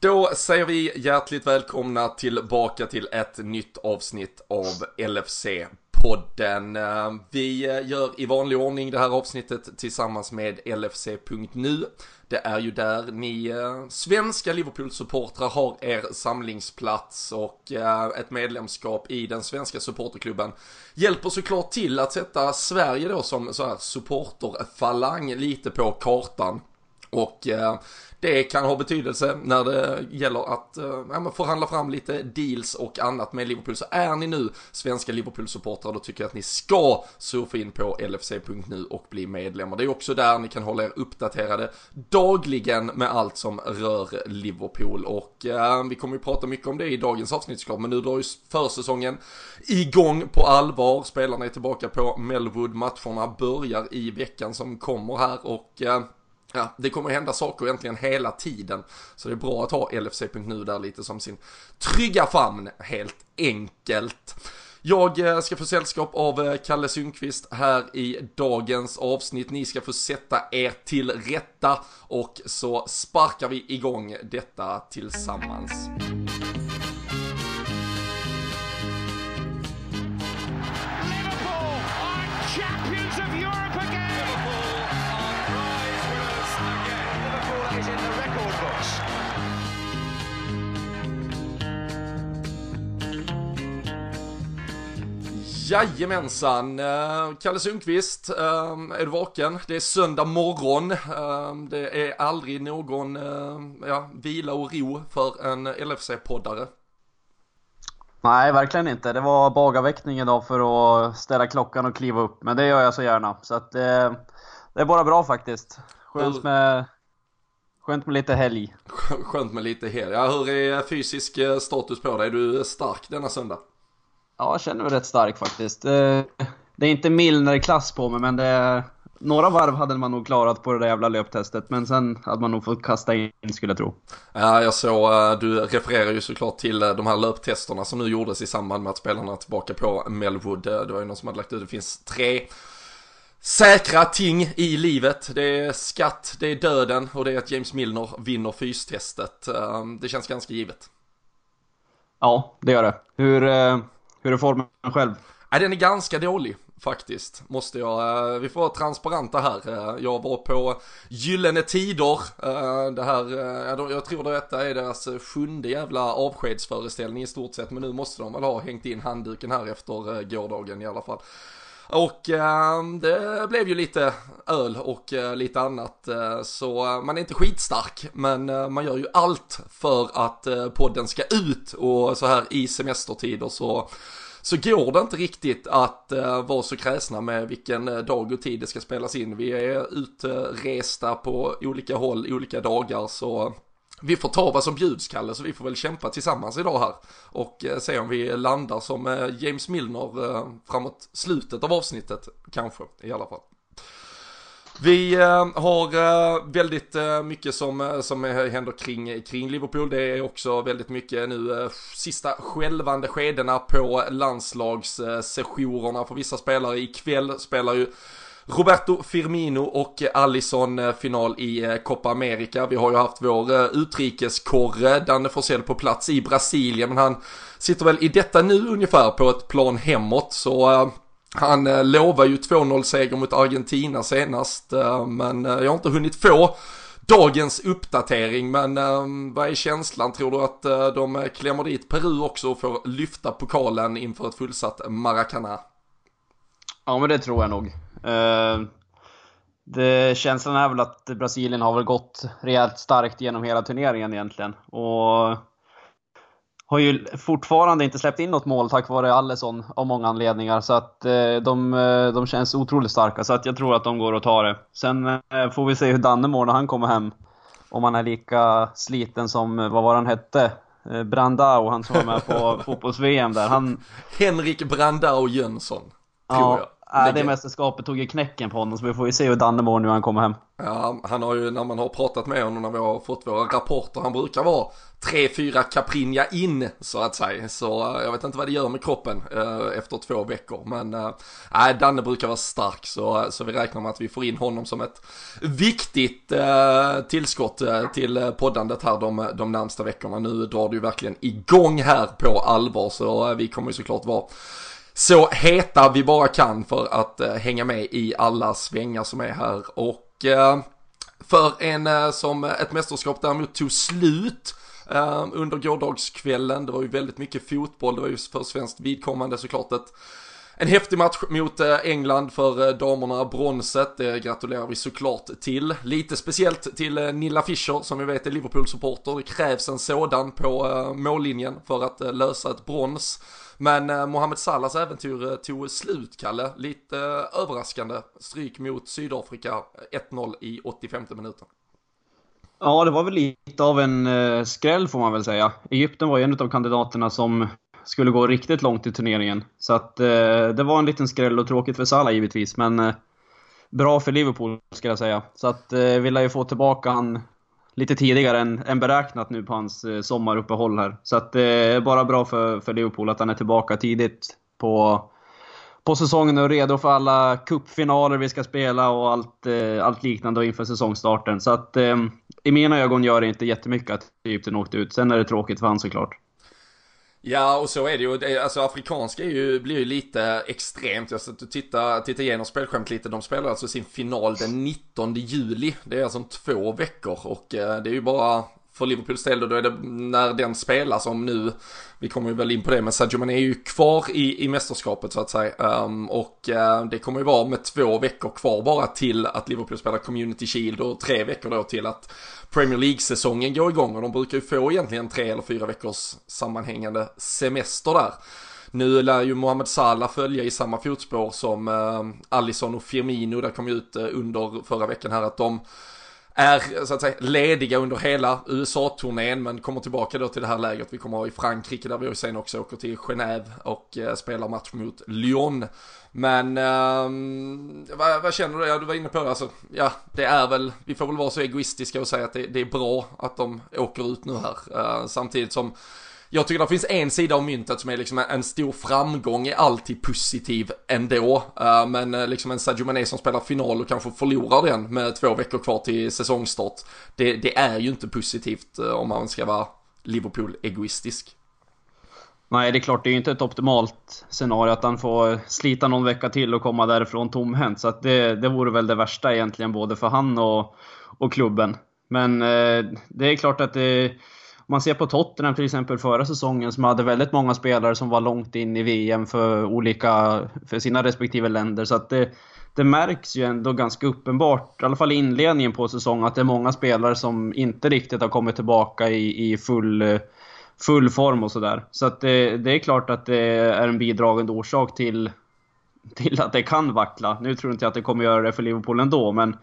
Då säger vi hjärtligt välkomna tillbaka till ett nytt avsnitt av LFC-podden. Vi gör i vanlig ordning det här avsnittet tillsammans med LFC.nu. Det är ju där ni eh, svenska Liverpool-supportrar har er samlingsplats och eh, ett medlemskap i den svenska supporterklubben hjälper såklart till att sätta Sverige då som så här supporterfalang lite på kartan. Och eh, det kan ha betydelse när det gäller att eh, förhandla fram lite deals och annat med Liverpool. Så är ni nu svenska Liverpool-supportrar då tycker jag att ni ska surfa in på lfc.nu och bli medlemmar. Det är också där ni kan hålla er uppdaterade dagligen med allt som rör Liverpool. Och eh, vi kommer ju prata mycket om det i dagens avsnitt såklart, men nu drar ju försäsongen igång på allvar. Spelarna är tillbaka på Melwood, matcherna börjar i veckan som kommer här och eh, Ja, det kommer hända saker egentligen hela tiden. Så det är bra att ha LFC.nu där lite som sin trygga famn, helt enkelt. Jag eh, ska få sällskap av eh, Kalle Sundqvist här i dagens avsnitt. Ni ska få sätta er till rätta och så sparkar vi igång detta tillsammans. Jajamensan, uh, Kalle Sundqvist, uh, är du vaken? Det är söndag morgon, uh, det är aldrig någon ja, vila och ro för en LFC-poddare. Nej, verkligen inte. Det var bagarväckning idag för att ställa klockan och kliva upp, men det gör jag så gärna. Så att det, det är bara bra faktiskt. Skönt med, skönt med lite helg. Skönt med lite helg. Ja, hur är fysisk status på dig? Är du stark denna söndag? Ja, jag känner mig rätt stark faktiskt. Det är inte Milner-klass på mig, men det är... Några varv hade man nog klarat på det där jävla löptestet, men sen hade man nog fått kasta in skulle jag tro. Ja, jag såg, eh, du refererar ju såklart till eh, de här löptesterna som nu gjordes i samband med att spelarna tillbaka på Melwood. Eh, det var ju någon som hade lagt ut, det finns tre säkra ting i livet. Det är skatt, det är döden och det är att James Milner vinner fystestet. Det känns ganska givet. Ja, det gör det. Hur... Hur är formen själv? Nej, den är ganska dålig faktiskt, måste jag. Eh, vi får vara transparenta här. Eh, jag var på Gyllene Tider. Eh, det här, jag tror detta är deras sjunde jävla avskedsföreställning i stort sett. Men nu måste de väl ha hängt in handduken här efter gårdagen i alla fall. Och eh, det blev ju lite öl och eh, lite annat. Eh, så man är inte skitstark. Men eh, man gör ju allt för att eh, podden ska ut. Och så här i semestertider så, så går det inte riktigt att vara så kräsna med vilken dag och tid det ska spelas in. Vi är utresta på olika håll, olika dagar. Så vi får ta vad som bjuds Kalle, så vi får väl kämpa tillsammans idag här. Och eh, se om vi landar som eh, James Milner eh, framåt slutet av avsnittet, kanske i alla fall. Vi eh, har eh, väldigt eh, mycket som, som händer kring, kring Liverpool. Det är också väldigt mycket nu sista skälvande skedena på landslagssessionerna för vissa spelare. Ikväll spelar ju Roberto Firmino och Allison eh, final i eh, Copa America. Vi har ju haft vår eh, utrikeskorre Danne Forsell på plats i Brasilien men han sitter väl i detta nu ungefär på ett plan hemåt så han lovar ju 2-0 seger mot Argentina senast men jag har inte hunnit få dagens uppdatering men vad är känslan? Tror du att de klämmer dit Peru också och får lyfta pokalen inför ett fullsatt Maracana? Ja men det tror jag nog. Uh, det, känslan är väl att Brasilien har väl gått rejält starkt genom hela turneringen egentligen. Och har ju fortfarande inte släppt in något mål tack vare Allison av många anledningar. Så att uh, de, uh, de känns otroligt starka. Så att jag tror att de går och tar det. Sen får vi se hur Danne mår när han kommer hem. Om han är lika sliten som, vad var han hette? Brandao, han som var med på fotbolls-VM där. Han... Henrik Brandao Jönsson, tror ja, jag. Äh, det mästerskapet tog ju knäcken på honom så vi får ju se hur Danne mår nu när han kommer hem. Ja, han har ju när man har pratat med honom när vi har fått våra rapporter, han brukar vara 3-4 Caprinja in så att säga. Så uh, jag vet inte vad det gör med kroppen uh, efter två veckor. Men nej, Danne brukar vara stark så, så vi räknar med att vi får in honom som ett viktigt tillskott till poddandet här de, de närmsta veckorna. Nu drar det ju verkligen igång här på allvar så vi kommer ju såklart vara så heta vi bara kan för att eh, hänga med i alla svängar som är här. Och eh, för en eh, som ett mästerskap däremot tog slut eh, under gårdagskvällen. Det var ju väldigt mycket fotboll, det var ju för svenskt vidkommande såklart ett en häftig match mot eh, England för eh, damerna, bronset, det gratulerar vi såklart till. Lite speciellt till eh, Nilla Fischer som vi vet är Liverpool-supporter, det krävs en sådan på mållinjen för att lösa ett brons. Men eh, Mohamed Salahs äventyr eh, tog slut, Kalle. Lite eh, överraskande. Stryk mot Sydafrika eh, 1-0 i 85 minuten. Ja, det var väl lite av en eh, skräll får man väl säga. Egypten var ju en av kandidaterna som skulle gå riktigt långt i turneringen. Så att eh, det var en liten skräll och tråkigt för Salah givetvis, men eh, bra för Liverpool ska jag säga. Så att eh, vi lär ju få tillbaka han lite tidigare än, än beräknat nu på hans eh, sommaruppehåll här. Så att det är bara bra för, för Liverpool att han är tillbaka tidigt på, på säsongen och redo för alla cupfinaler vi ska spela och allt, eh, allt liknande inför säsongstarten. Så att i mina ögon gör det inte jättemycket att Egypten åkte ut. Sen är det tråkigt för han såklart. Ja, och så är det ju. Alltså afrikanska är ju, blir ju lite extremt. Jag satt och tittade, tittade igenom spelskämt lite. De spelar alltså sin final den 19 juli. Det är alltså om två veckor och eh, det är ju bara för Liverpools del då, är det när den spelas om nu, vi kommer ju väl in på det, men Sadio Mané är ju kvar i, i mästerskapet så att säga. Um, och uh, det kommer ju vara med två veckor kvar bara till att Liverpool spelar Community Shield och tre veckor då till att Premier League-säsongen går igång och de brukar ju få egentligen tre eller fyra veckors sammanhängande semester där. Nu lär ju Mohamed Salah följa i samma fotspår som uh, Alisson och Firmino, där kom ju ut uh, under förra veckan här att de är så att säga lediga under hela USA-turnén men kommer tillbaka då till det här läget vi kommer ha i Frankrike där vi sen också åker till Genève och eh, spelar match mot Lyon. Men eh, vad, vad, känner du? Ja, du var inne på det, alltså, ja, det är väl, vi får väl vara så egoistiska och säga att det, det är bra att de åker ut nu här. Eh, samtidigt som jag tycker det finns en sida av myntet som är liksom en stor framgång är alltid positiv ändå. Eh, men eh, liksom en Sadio Mané som spelar final och kanske förlorar den med två veckor kvar till säsongstart. Det, det är ju inte positivt eh, om man ska vara Liverpool-egoistisk. Nej, det är klart, det är ju inte ett optimalt scenario att han får slita någon vecka till och komma därifrån tomhänt. Så att det, det vore väl det värsta egentligen, både för han och, och klubben. Men det är klart att det man ser på Tottenham till exempel förra säsongen som hade väldigt många spelare som var långt in i VM för olika, för sina respektive länder. Så att det, det märks ju ändå ganska uppenbart, i alla fall i inledningen på säsongen, att det är många spelare som inte riktigt har kommit tillbaka i, i full, full form och sådär. Så att det, det är klart att det är en bidragande orsak till, till att det kan vackla. Nu tror inte jag att det kommer göra det för Liverpool ändå, men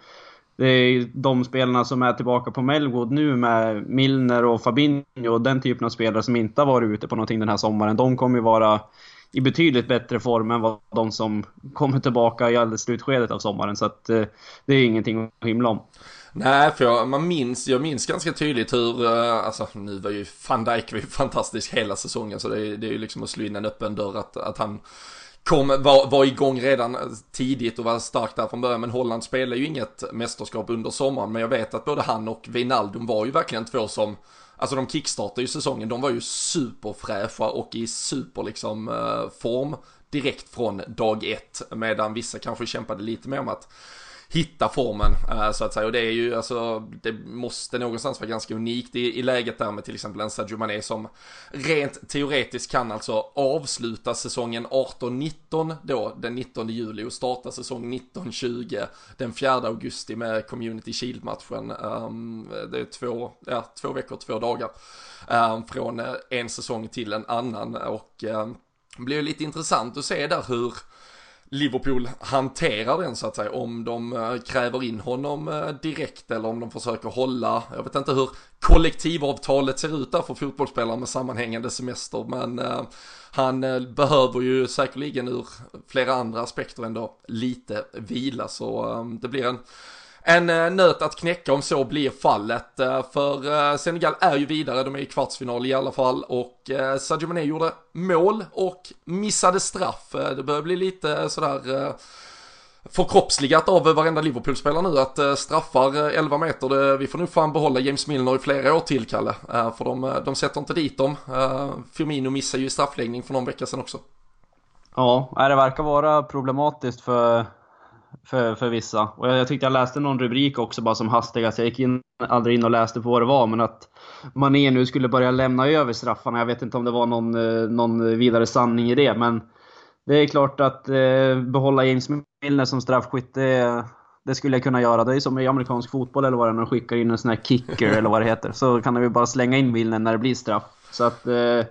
det är de spelarna som är tillbaka på Melwood nu med Milner och Fabinho och den typen av spelare som inte har varit ute på någonting den här sommaren. De kommer ju vara i betydligt bättre form än vad de som kommer tillbaka i alldeles slutskedet av sommaren. Så att eh, det är ingenting att himla om. Nej, för jag, man minns, jag minns ganska tydligt hur, eh, alltså nu var ju van Dijk var ju fantastisk hela säsongen så det är, det är ju liksom att slå in en öppen dörr att, att han kom, var, var igång redan tidigt och var stark där från början. Men Holland spelade ju inget mästerskap under sommaren. Men jag vet att både han och Wijnaldum var ju verkligen två som Alltså de kickstartade ju säsongen, de var ju superfräscha och i super liksom eh, form direkt från dag ett. Medan vissa kanske kämpade lite mer om att hitta formen eh, så att säga. Och det är ju alltså, det måste någonstans vara ganska unikt i, i läget där med till exempel en Sadio Mané som rent teoretiskt kan alltså avsluta säsongen 18-19 då den 19 juli och starta säsong 19-20 den 4 augusti med Community Shield-matchen. Ehm, det är två, ja, två veckor, två dagar ehm, från eh, en säsong till en annan och ehm, det blir lite intressant att se där hur Liverpool hanterar den så att säga. Om de eh, kräver in honom eh, direkt eller om de försöker hålla, jag vet inte hur kollektivavtalet ser ut där för fotbollsspelare med sammanhängande semester. Men eh, han behöver ju säkerligen ur flera andra aspekter ändå lite vila. Så det blir en en eh, nöt att knäcka om så blir fallet. Eh, för eh, Senegal är ju vidare, de är i kvartsfinal i alla fall och Sadio Mané gjorde mål och missade straff. Det börjar bli lite sådär förkroppsligat av varenda Liverpool-spelare nu att straffar 11 meter, det, vi får nog fan behålla James Milner i flera år till Kalle. För de, de sätter inte dit dem. Firmino missar ju straffläggning för någon vecka sedan också. Ja, det verkar vara problematiskt för för, för vissa. Och jag, jag tyckte jag läste någon rubrik också bara som hastigast. Jag gick in, aldrig in och läste på vad det var, men att Mané nu skulle börja lämna över straffarna. Jag vet inte om det var någon, eh, någon vidare sanning i det, men det är klart att eh, behålla James Milner som straffskytt, det, det, skulle jag kunna göra. Det är som i amerikansk fotboll eller vad det är, när de skickar in en sån här kicker eller vad det heter. Så kan de ju bara slänga in Milner när det blir straff. Så att... Eh,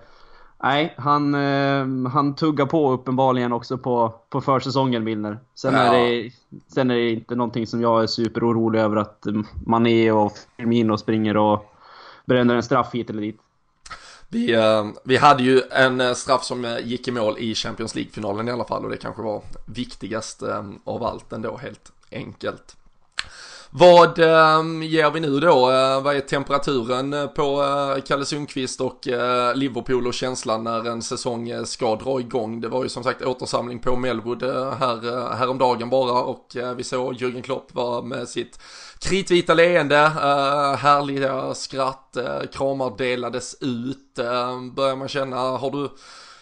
Nej, han, eh, han tuggar på uppenbarligen också på, på försäsongen, Milner. Sen, ja. är det, sen är det inte någonting som jag är superorolig över att Mané och Firmino springer och bränner en straff hit eller dit. Vi, eh, vi hade ju en eh, straff som eh, gick i mål i Champions League-finalen i alla fall och det kanske var viktigast eh, av allt ändå helt enkelt. Vad eh, ger vi nu då? Eh, vad är temperaturen eh, på eh, Kalle Sundqvist och eh, Liverpool och känslan när en säsong ska dra igång? Det var ju som sagt återsamling på Melwood här, häromdagen bara och vi såg Jürgen Klopp var med sitt kritvita leende, härliga skratt, kramar delades ut. börjar man känna, har du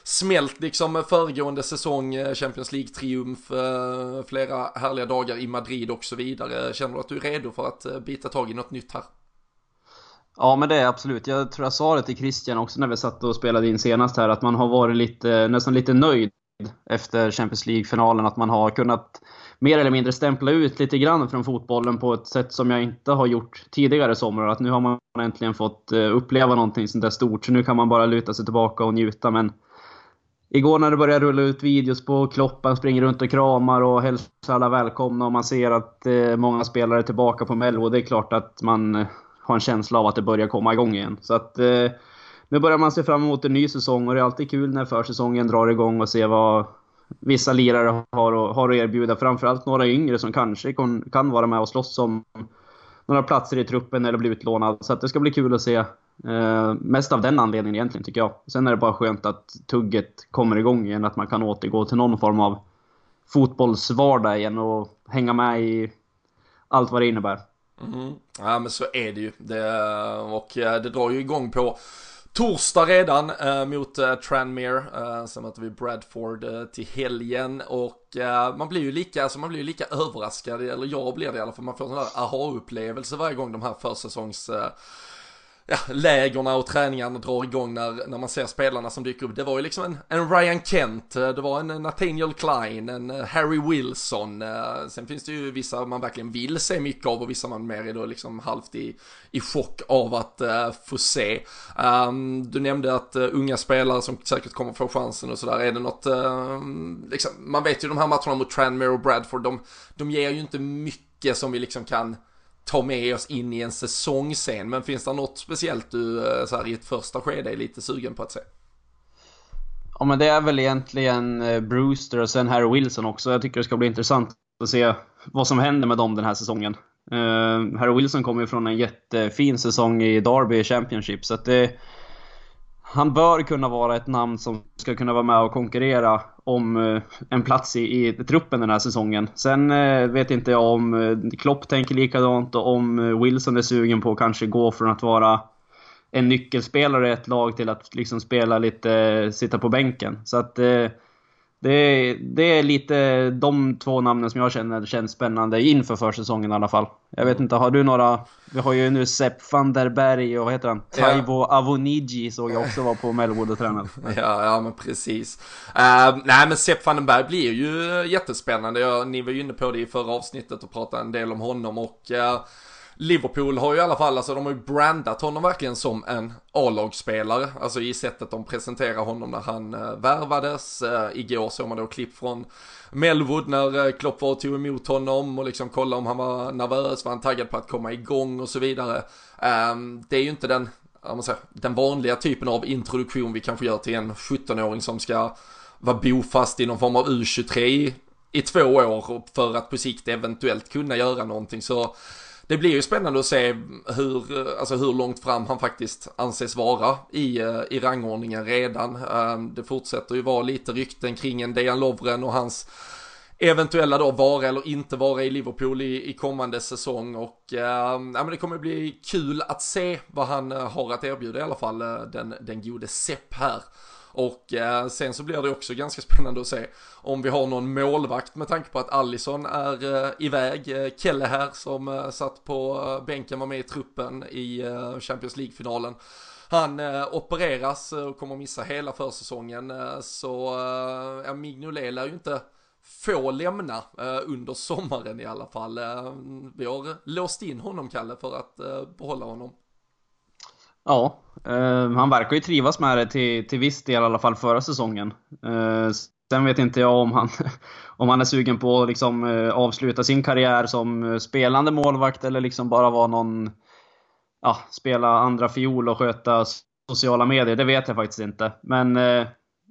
smält liksom föregående säsong, eh, Champions League-triumf, eh, flera härliga dagar i Madrid och så vidare. Känner du att du är redo för att eh, bita tag i något nytt här? Ja men det är absolut. Jag tror jag sa det till Christian också när vi satt och spelade in senast här, att man har varit lite, nästan lite nöjd efter Champions League-finalen. Att man har kunnat mer eller mindre stämpla ut lite grann från fotbollen på ett sätt som jag inte har gjort tidigare somrar. Att nu har man äntligen fått uppleva någonting sånt där stort, så nu kan man bara luta sig tillbaka och njuta. Men Igår när det började rulla ut videos på Klopp, han springer runt och kramar och hälsar alla välkomna och man ser att eh, många spelare är tillbaka på Mello. Det är klart att man eh, har en känsla av att det börjar komma igång igen. Så att eh, nu börjar man se fram emot en ny säsong och det är alltid kul när försäsongen drar igång och se vad vissa lirare har, har att erbjuda. Framförallt några yngre som kanske kan, kan vara med och slåss om några platser i truppen eller bli utlånad. Så att det ska bli kul att se Eh, mest av den anledningen egentligen tycker jag. Sen är det bara skönt att tugget kommer igång igen, att man kan återgå till någon form av fotbollsvardag igen och hänga med i allt vad det innebär. Mm. Ja men så är det ju. Det, och eh, det drar ju igång på torsdag redan eh, mot eh, Tranmere. Eh, sen möter vi Bradford eh, till helgen och eh, man blir ju lika, alltså man blir ju lika överraskad, eller jag blir det i alla fall. Man får en sån där aha-upplevelse varje gång de här försäsongs eh, ja, lägerna och träningarna drar igång när, när man ser spelarna som dyker upp. Det var ju liksom en, en Ryan Kent, eh, det var en Nathaniel Klein, en eh, Harry Wilson. Eh, sen finns det ju vissa man verkligen vill se mycket av och vissa man mer är då liksom halvt i, i chock av att uh, få se. Um, du nämnde att uh, unga spelare som säkert kommer få chansen och sådär. Är det något, uh, liksom, man vet ju de här matcherna mot Tranmere och Bradford, de, de ger ju inte mycket som vi liksom kan ta med oss in i en säsong sen. Men finns det något speciellt du eh, så här, i ett första skede är lite sugen på att se? Ja men det är väl egentligen eh, Brewster och sen Harry Wilson också. Jag tycker det ska bli intressant att se vad som händer med dem den här säsongen. Uh, Harry Wilson kommer ju från en jättefin säsong i Derby Championship så att det han bör kunna vara ett namn som ska kunna vara med och konkurrera om eh, en plats i, i truppen den här säsongen. Sen eh, vet inte jag om eh, Klopp tänker likadant och om Wilson är sugen på att kanske gå från att vara en nyckelspelare i ett lag till att liksom spela lite, sitta på bänken. Så att det, det är lite de två namnen som jag känner känns spännande inför försäsongen i alla fall. Jag vet inte, har du några? Vi har ju nu Sepp van der Berg och vad heter han? Taivo ja. Avoniji såg jag också var på Melwood och tränade. Ja, ja men precis. Uh, nej men Sepp van der Berg blir ju jättespännande. Jag, ni var ju inne på det i förra avsnittet och pratade en del om honom och uh, Liverpool har ju i alla fall, alltså de har ju brandat honom verkligen som en A-lagsspelare. Alltså i sättet de presenterar honom när han eh, värvades. Eh, igår såg man då klipp från Melwood när eh, Klopp var och tog emot honom och liksom kollade om han var nervös, var han taggad på att komma igång och så vidare. Eh, det är ju inte den, säger, den vanliga typen av introduktion vi kanske gör till en 17-åring som ska vara bofast i någon form av U23 i två år för att på sikt eventuellt kunna göra någonting. Så det blir ju spännande att se hur, alltså hur långt fram han faktiskt anses vara i, eh, i rangordningen redan. Eh, det fortsätter ju vara lite rykten kring en Dejan Lovren och hans eventuella då vara eller inte vara i Liverpool i, i kommande säsong och eh, ja, men det kommer bli kul att se vad han eh, har att erbjuda i alla fall den, den gode Sepp här. Och eh, sen så blir det också ganska spännande att se om vi har någon målvakt med tanke på att Allison är eh, iväg. Eh, Kelle här som eh, satt på eh, bänken var med i truppen i eh, Champions League-finalen. Han eh, opereras eh, och kommer missa hela försäsongen. Eh, så eh, Mignolet lär ju inte få lämna eh, under sommaren i alla fall. Eh, vi har låst in honom, Kalle, för att eh, behålla honom. Ja, Uh, han verkar ju trivas med det till, till viss del i alla fall förra säsongen. Uh, sen vet inte jag om han, om han är sugen på att liksom, uh, avsluta sin karriär som spelande målvakt eller liksom bara vara någon... Ja, spela andra fiol och sköta sociala medier. Det vet jag faktiskt inte. Men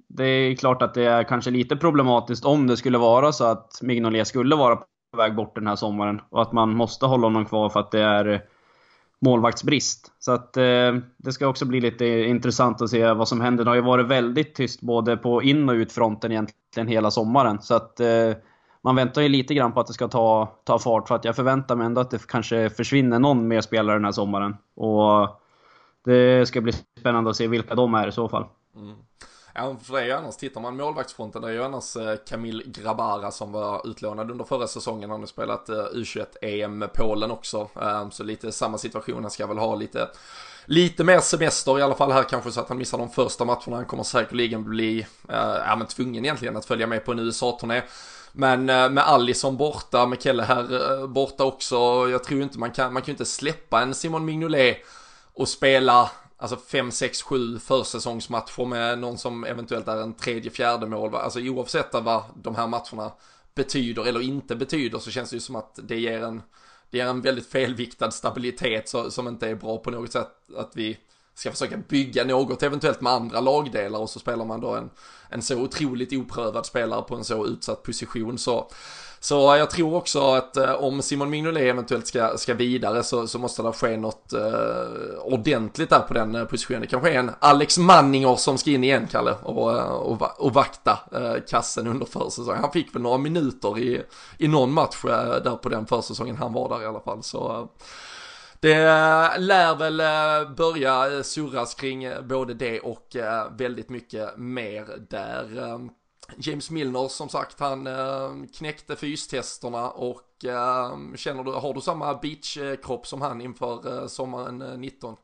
det är klart att det är kanske lite problematiskt om det skulle vara så att Mignolet skulle vara på väg bort den här sommaren och att man måste hålla honom kvar för att det är målvaktsbrist. Så att eh, det ska också bli lite intressant att se vad som händer. Det har ju varit väldigt tyst både på in och utfronten egentligen hela sommaren. Så att eh, man väntar ju lite grann på att det ska ta, ta fart. För att jag förväntar mig ändå att det kanske försvinner någon mer spelare den här sommaren. Och det ska bli spännande att se vilka de är i så fall. Mm. Ja, för det är ju annars, tittar man målvaktsfronten, det är ju annars Kamil Camille Grabara som var utlånad under förra säsongen. Han har spelat eh, U21-EM med Polen också. Ehm, så lite samma situation, han ska väl ha lite lite mer semester i alla fall här kanske så att han missar de första matcherna. Han kommer säkerligen bli, eh, ja men tvungen egentligen att följa med på en USA-turné. Men med Allison borta, med Kelle här borta också. Jag tror inte man kan, man kan ju inte släppa en Simon Mignolet och spela alltså 5, 6, 7 försäsongsmatcher med någon som eventuellt är en tredje, fjärde mål. Alltså oavsett vad de här matcherna betyder eller inte betyder så känns det ju som att det ger en, det ger en väldigt felviktad stabilitet så, som inte är bra på något sätt att vi ska försöka bygga något eventuellt med andra lagdelar och så spelar man då en, en så otroligt oprövad spelare på en så utsatt position så så jag tror också att eh, om Simon Mignolet eventuellt ska, ska vidare så, så måste det ske något eh, ordentligt där på den eh, positionen. Det kanske är en Alex Manninger som ska in igen, Kalle, och, eh, och, och vakta eh, kassen under försäsongen. Han fick väl några minuter i, i någon match eh, där på den försäsongen han var där i alla fall. Så eh, det lär väl eh, börja eh, surras kring eh, både det och väldigt mycket mer där. James Milner som sagt han knäckte fystesterna och känner du, har du samma beachkropp som han inför sommaren 19?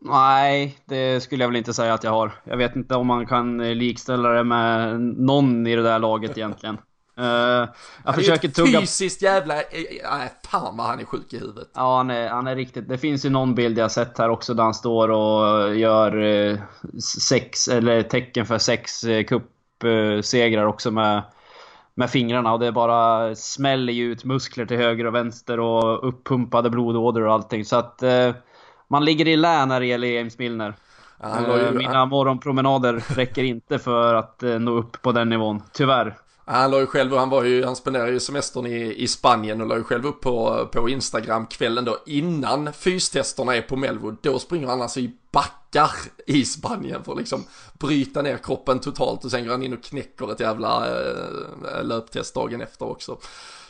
Nej, det skulle jag väl inte säga att jag har. Jag vet inte om man kan likställa det med någon i det där laget egentligen. Uh, jag han försöker är tugga... fysiskt jävla... Nej, fan vad han är sjuk i huvudet. Ja, han är, han är riktigt... Det finns ju någon bild jag sett här också där han står och gör sex, eller tecken för sex uh, cup segrar också med, med fingrarna och det bara smäller ju ut muskler till höger och vänster och uppumpade blodådror och allting. Så att eh, man ligger i lä när det gäller James Milner. Ja, Mina morgonpromenader räcker inte för att eh, nå upp på den nivån, tyvärr. Han la ju själv, han var ju, han spenderade ju semestern i, i Spanien och la ju själv upp på, på Instagram kvällen då innan fystesterna är på Melwood. Då springer han alltså i backar i Spanien för att liksom bryta ner kroppen totalt och sen går han in och knäcker ett jävla äh, löptest dagen efter också.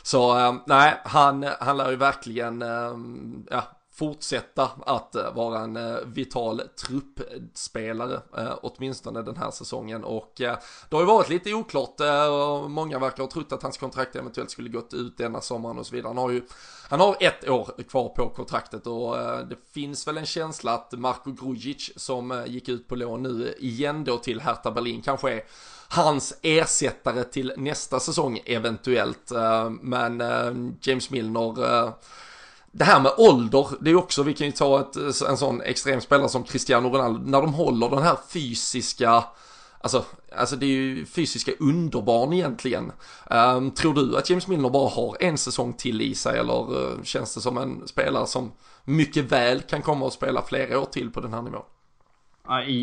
Så äh, nej, han, han lär ju verkligen, äh, ja, fortsätta att eh, vara en eh, vital truppspelare, eh, åtminstone den här säsongen. Och det har ju varit lite oklart, och många verkar ha trott att hans kontrakt eventuellt skulle gått ut denna sommaren och så vidare. Han har ju, han har ett år kvar på kontraktet och det finns väl en känsla att Marko Grujic som gick ut på lån nu igen då till Hertha Berlin kanske är hans ersättare till nästa säsong eventuellt. Men James Milner det här med ålder, det är också, vi kan ju ta ett, en sån extrem spelare som Cristiano Ronaldo, när de håller den här fysiska, alltså, alltså det är ju fysiska underbarn egentligen. Um, tror du att James Milner bara har en säsong till i sig eller uh, känns det som en spelare som mycket väl kan komma och spela flera år till på den här nivån?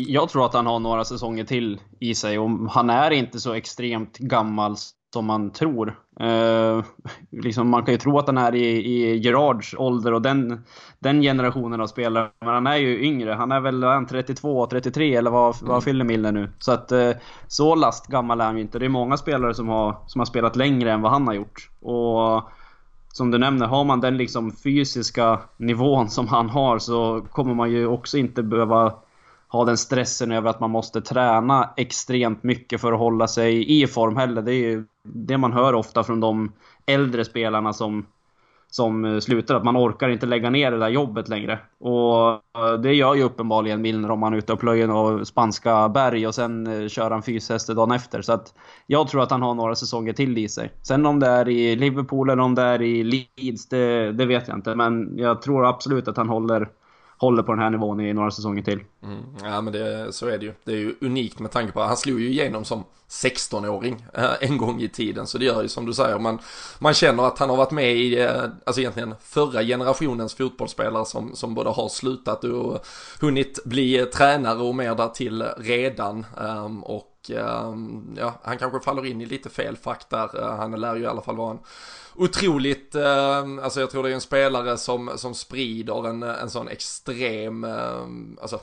Jag tror att han har några säsonger till i sig och han är inte så extremt gammal som man tror. Eh, liksom man kan ju tro att han är i, i Gerards ålder och den, den generationen av spelare. Men han är ju yngre. Han är väl han 32, 33 eller vad, mm. vad fyller Milner nu? Så att eh, så last gammal är han ju inte. Det är många spelare som har, som har spelat längre än vad han har gjort. Och som du nämner, har man den liksom fysiska nivån som han har så kommer man ju också inte behöva ha den stressen över att man måste träna extremt mycket för att hålla sig i form heller. Det är ju det man hör ofta från de äldre spelarna som, som slutar, att man orkar inte lägga ner det där jobbet längre. Och eh, det gör ju uppenbarligen Milner om man är ute och plöjer några spanska berg och sen eh, kör han fyshästar dagen efter. Så att jag tror att han har några säsonger till i sig. Sen om det är i Liverpool eller om det är i Leeds, det, det vet jag inte. Men jag tror absolut att han håller håller på den här nivån i några säsonger till. Mm, ja men det, så är det ju. Det är ju unikt med tanke på att han slog ju igenom som 16-åring eh, en gång i tiden. Så det gör ju som du säger, man, man känner att han har varit med i, eh, alltså egentligen förra generationens fotbollsspelare som, som både har slutat och hunnit bli tränare och mer därtill redan. Ehm, och Ehm, ja, han kanske faller in i lite fel fack där. Eh, han lär ju i alla fall vara en otroligt, ehm, alltså jag tror det är en spelare som, som sprider en, en sån extrem, ehm, alltså,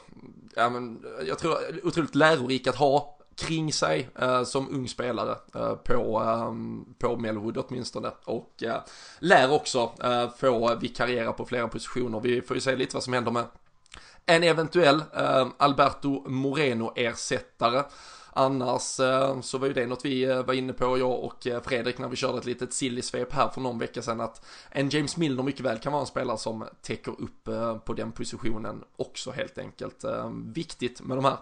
ja men jag tror otroligt lärorik att ha kring sig eh, som ung spelare eh, på, eh, på Melwood åtminstone och eh, lär också eh, få vikariera på flera positioner. Vi får ju se lite vad som händer med en eventuell eh, Alberto Moreno-ersättare Annars eh, så var ju det något vi eh, var inne på, jag och eh, Fredrik, när vi körde ett litet silly-svep här för någon vecka sedan, att en James Milner mycket väl kan vara en spelare som täcker upp på den positionen också helt enkelt. Viktigt med de här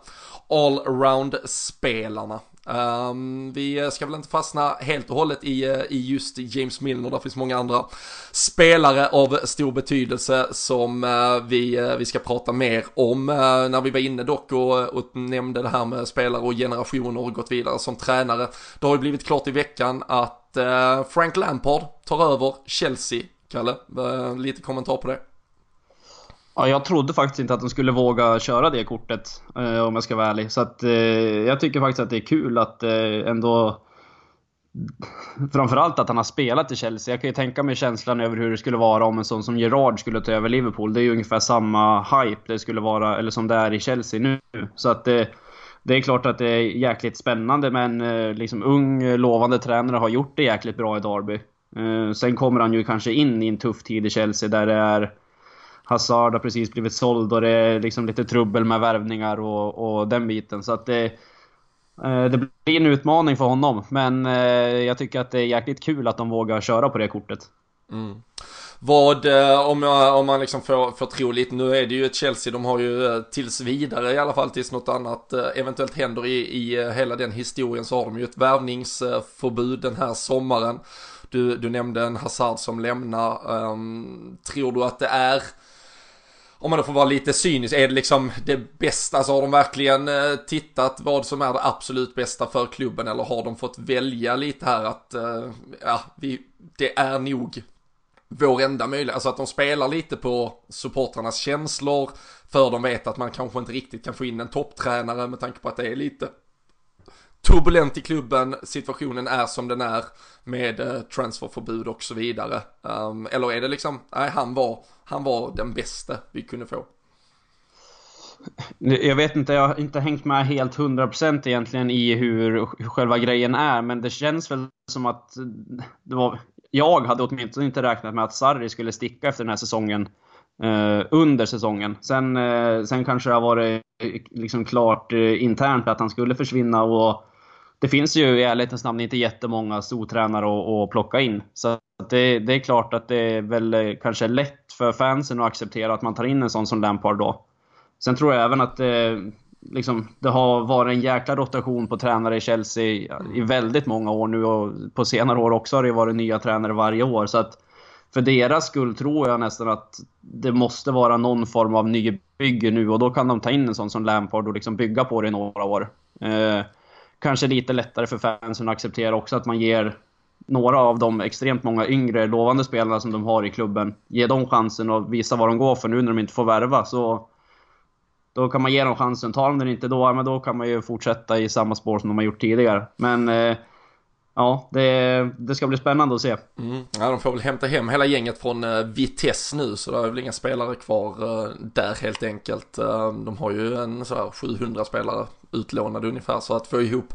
allround-spelarna. Um, vi ska väl inte fastna helt och hållet i, eh, i just James Milner, där finns många andra spelare av stor betydelse som uh, vi, uh, vi ska prata mer om. Uh, när vi var inne dock och, och nämnde det här med spelare och generationer och gått vidare som tränare. Det har ju blivit klart i veckan att Frank Lampard tar över Chelsea. Kalle, lite kommentar på det? Ja, jag trodde faktiskt inte att de skulle våga köra det kortet, eh, om jag ska vara ärlig. Så att, eh, jag tycker faktiskt att det är kul att eh, ändå... Framförallt att han har spelat i Chelsea. Jag kan ju tänka mig känslan över hur det skulle vara om en sån som Gerard skulle ta över Liverpool. Det är ju ungefär samma hype det skulle vara, eller som det är i Chelsea nu. Så att det, det är klart att det är jäkligt spännande, men eh, liksom ung, lovande tränare har gjort det jäkligt bra i Derby. Eh, sen kommer han ju kanske in i en tuff tid i Chelsea där det är Hazard har precis blivit såld och det är liksom lite trubbel med värvningar och, och den biten. Så att det, eh, det blir en utmaning för honom. Men eh, jag tycker att det är jäkligt kul att de vågar köra på det kortet. Mm. Vad, eh, om, jag, om man liksom får, får tro lite, nu är det ju ett Chelsea, de har ju tills vidare i alla fall tills något annat eventuellt händer i, i hela den historien så har de ju ett värvningsförbud den här sommaren. Du, du nämnde en Hazard som lämnar. Um, tror du att det är om man då får vara lite cynisk, är det liksom det bästa? Så har de verkligen eh, tittat vad som är det absolut bästa för klubben eller har de fått välja lite här att, eh, ja, vi, det är nog vår enda möjlighet, alltså att de spelar lite på supportrarnas känslor för de vet att man kanske inte riktigt kan få in en topptränare med tanke på att det är lite turbulent i klubben, situationen är som den är med eh, transferförbud och så vidare. Ehm, eller är det liksom, nej han var, han var den bästa vi kunde få. Jag vet inte, jag har inte hängt med helt 100% egentligen i hur, hur själva grejen är, men det känns väl som att eh, det var, jag hade åtminstone inte räknat med att Sarri skulle sticka efter den här säsongen. Eh, under säsongen. Sen, eh, sen kanske det har varit eh, liksom klart eh, internt att han skulle försvinna och det finns ju i ärlighetens namn inte jättemånga stortränare att, att plocka in. Så det, det, är klart att det är väl eh, kanske lätt för fansen att acceptera att man tar in en sån som Lampard då. Sen tror jag även att det, liksom, det har varit en jäkla rotation på tränare i Chelsea i väldigt många år nu och på senare år också har det varit nya tränare varje år. Så att för deras skull tror jag nästan att det måste vara någon form av nybygge nu och då kan de ta in en sån som Lampard och liksom bygga på det i några år. Eh, kanske lite lättare för fansen att acceptera också att man ger några av de extremt många yngre lovande spelarna som de har i klubben, ge dem chansen och visa vad de går för nu när de inte får värva. Så då kan man ge dem chansen. Tar de den inte då, men då kan man ju fortsätta i samma spår som de har gjort tidigare. Men eh, ja, det, det, ska bli spännande att se. Mm. Ja, de får väl hämta hem hela gänget från uh, Vitesse nu, så det är väl inga spelare kvar eh, där helt enkelt. Eh, de har ju en så här 700 spelare utlånade ungefär, så att få ihop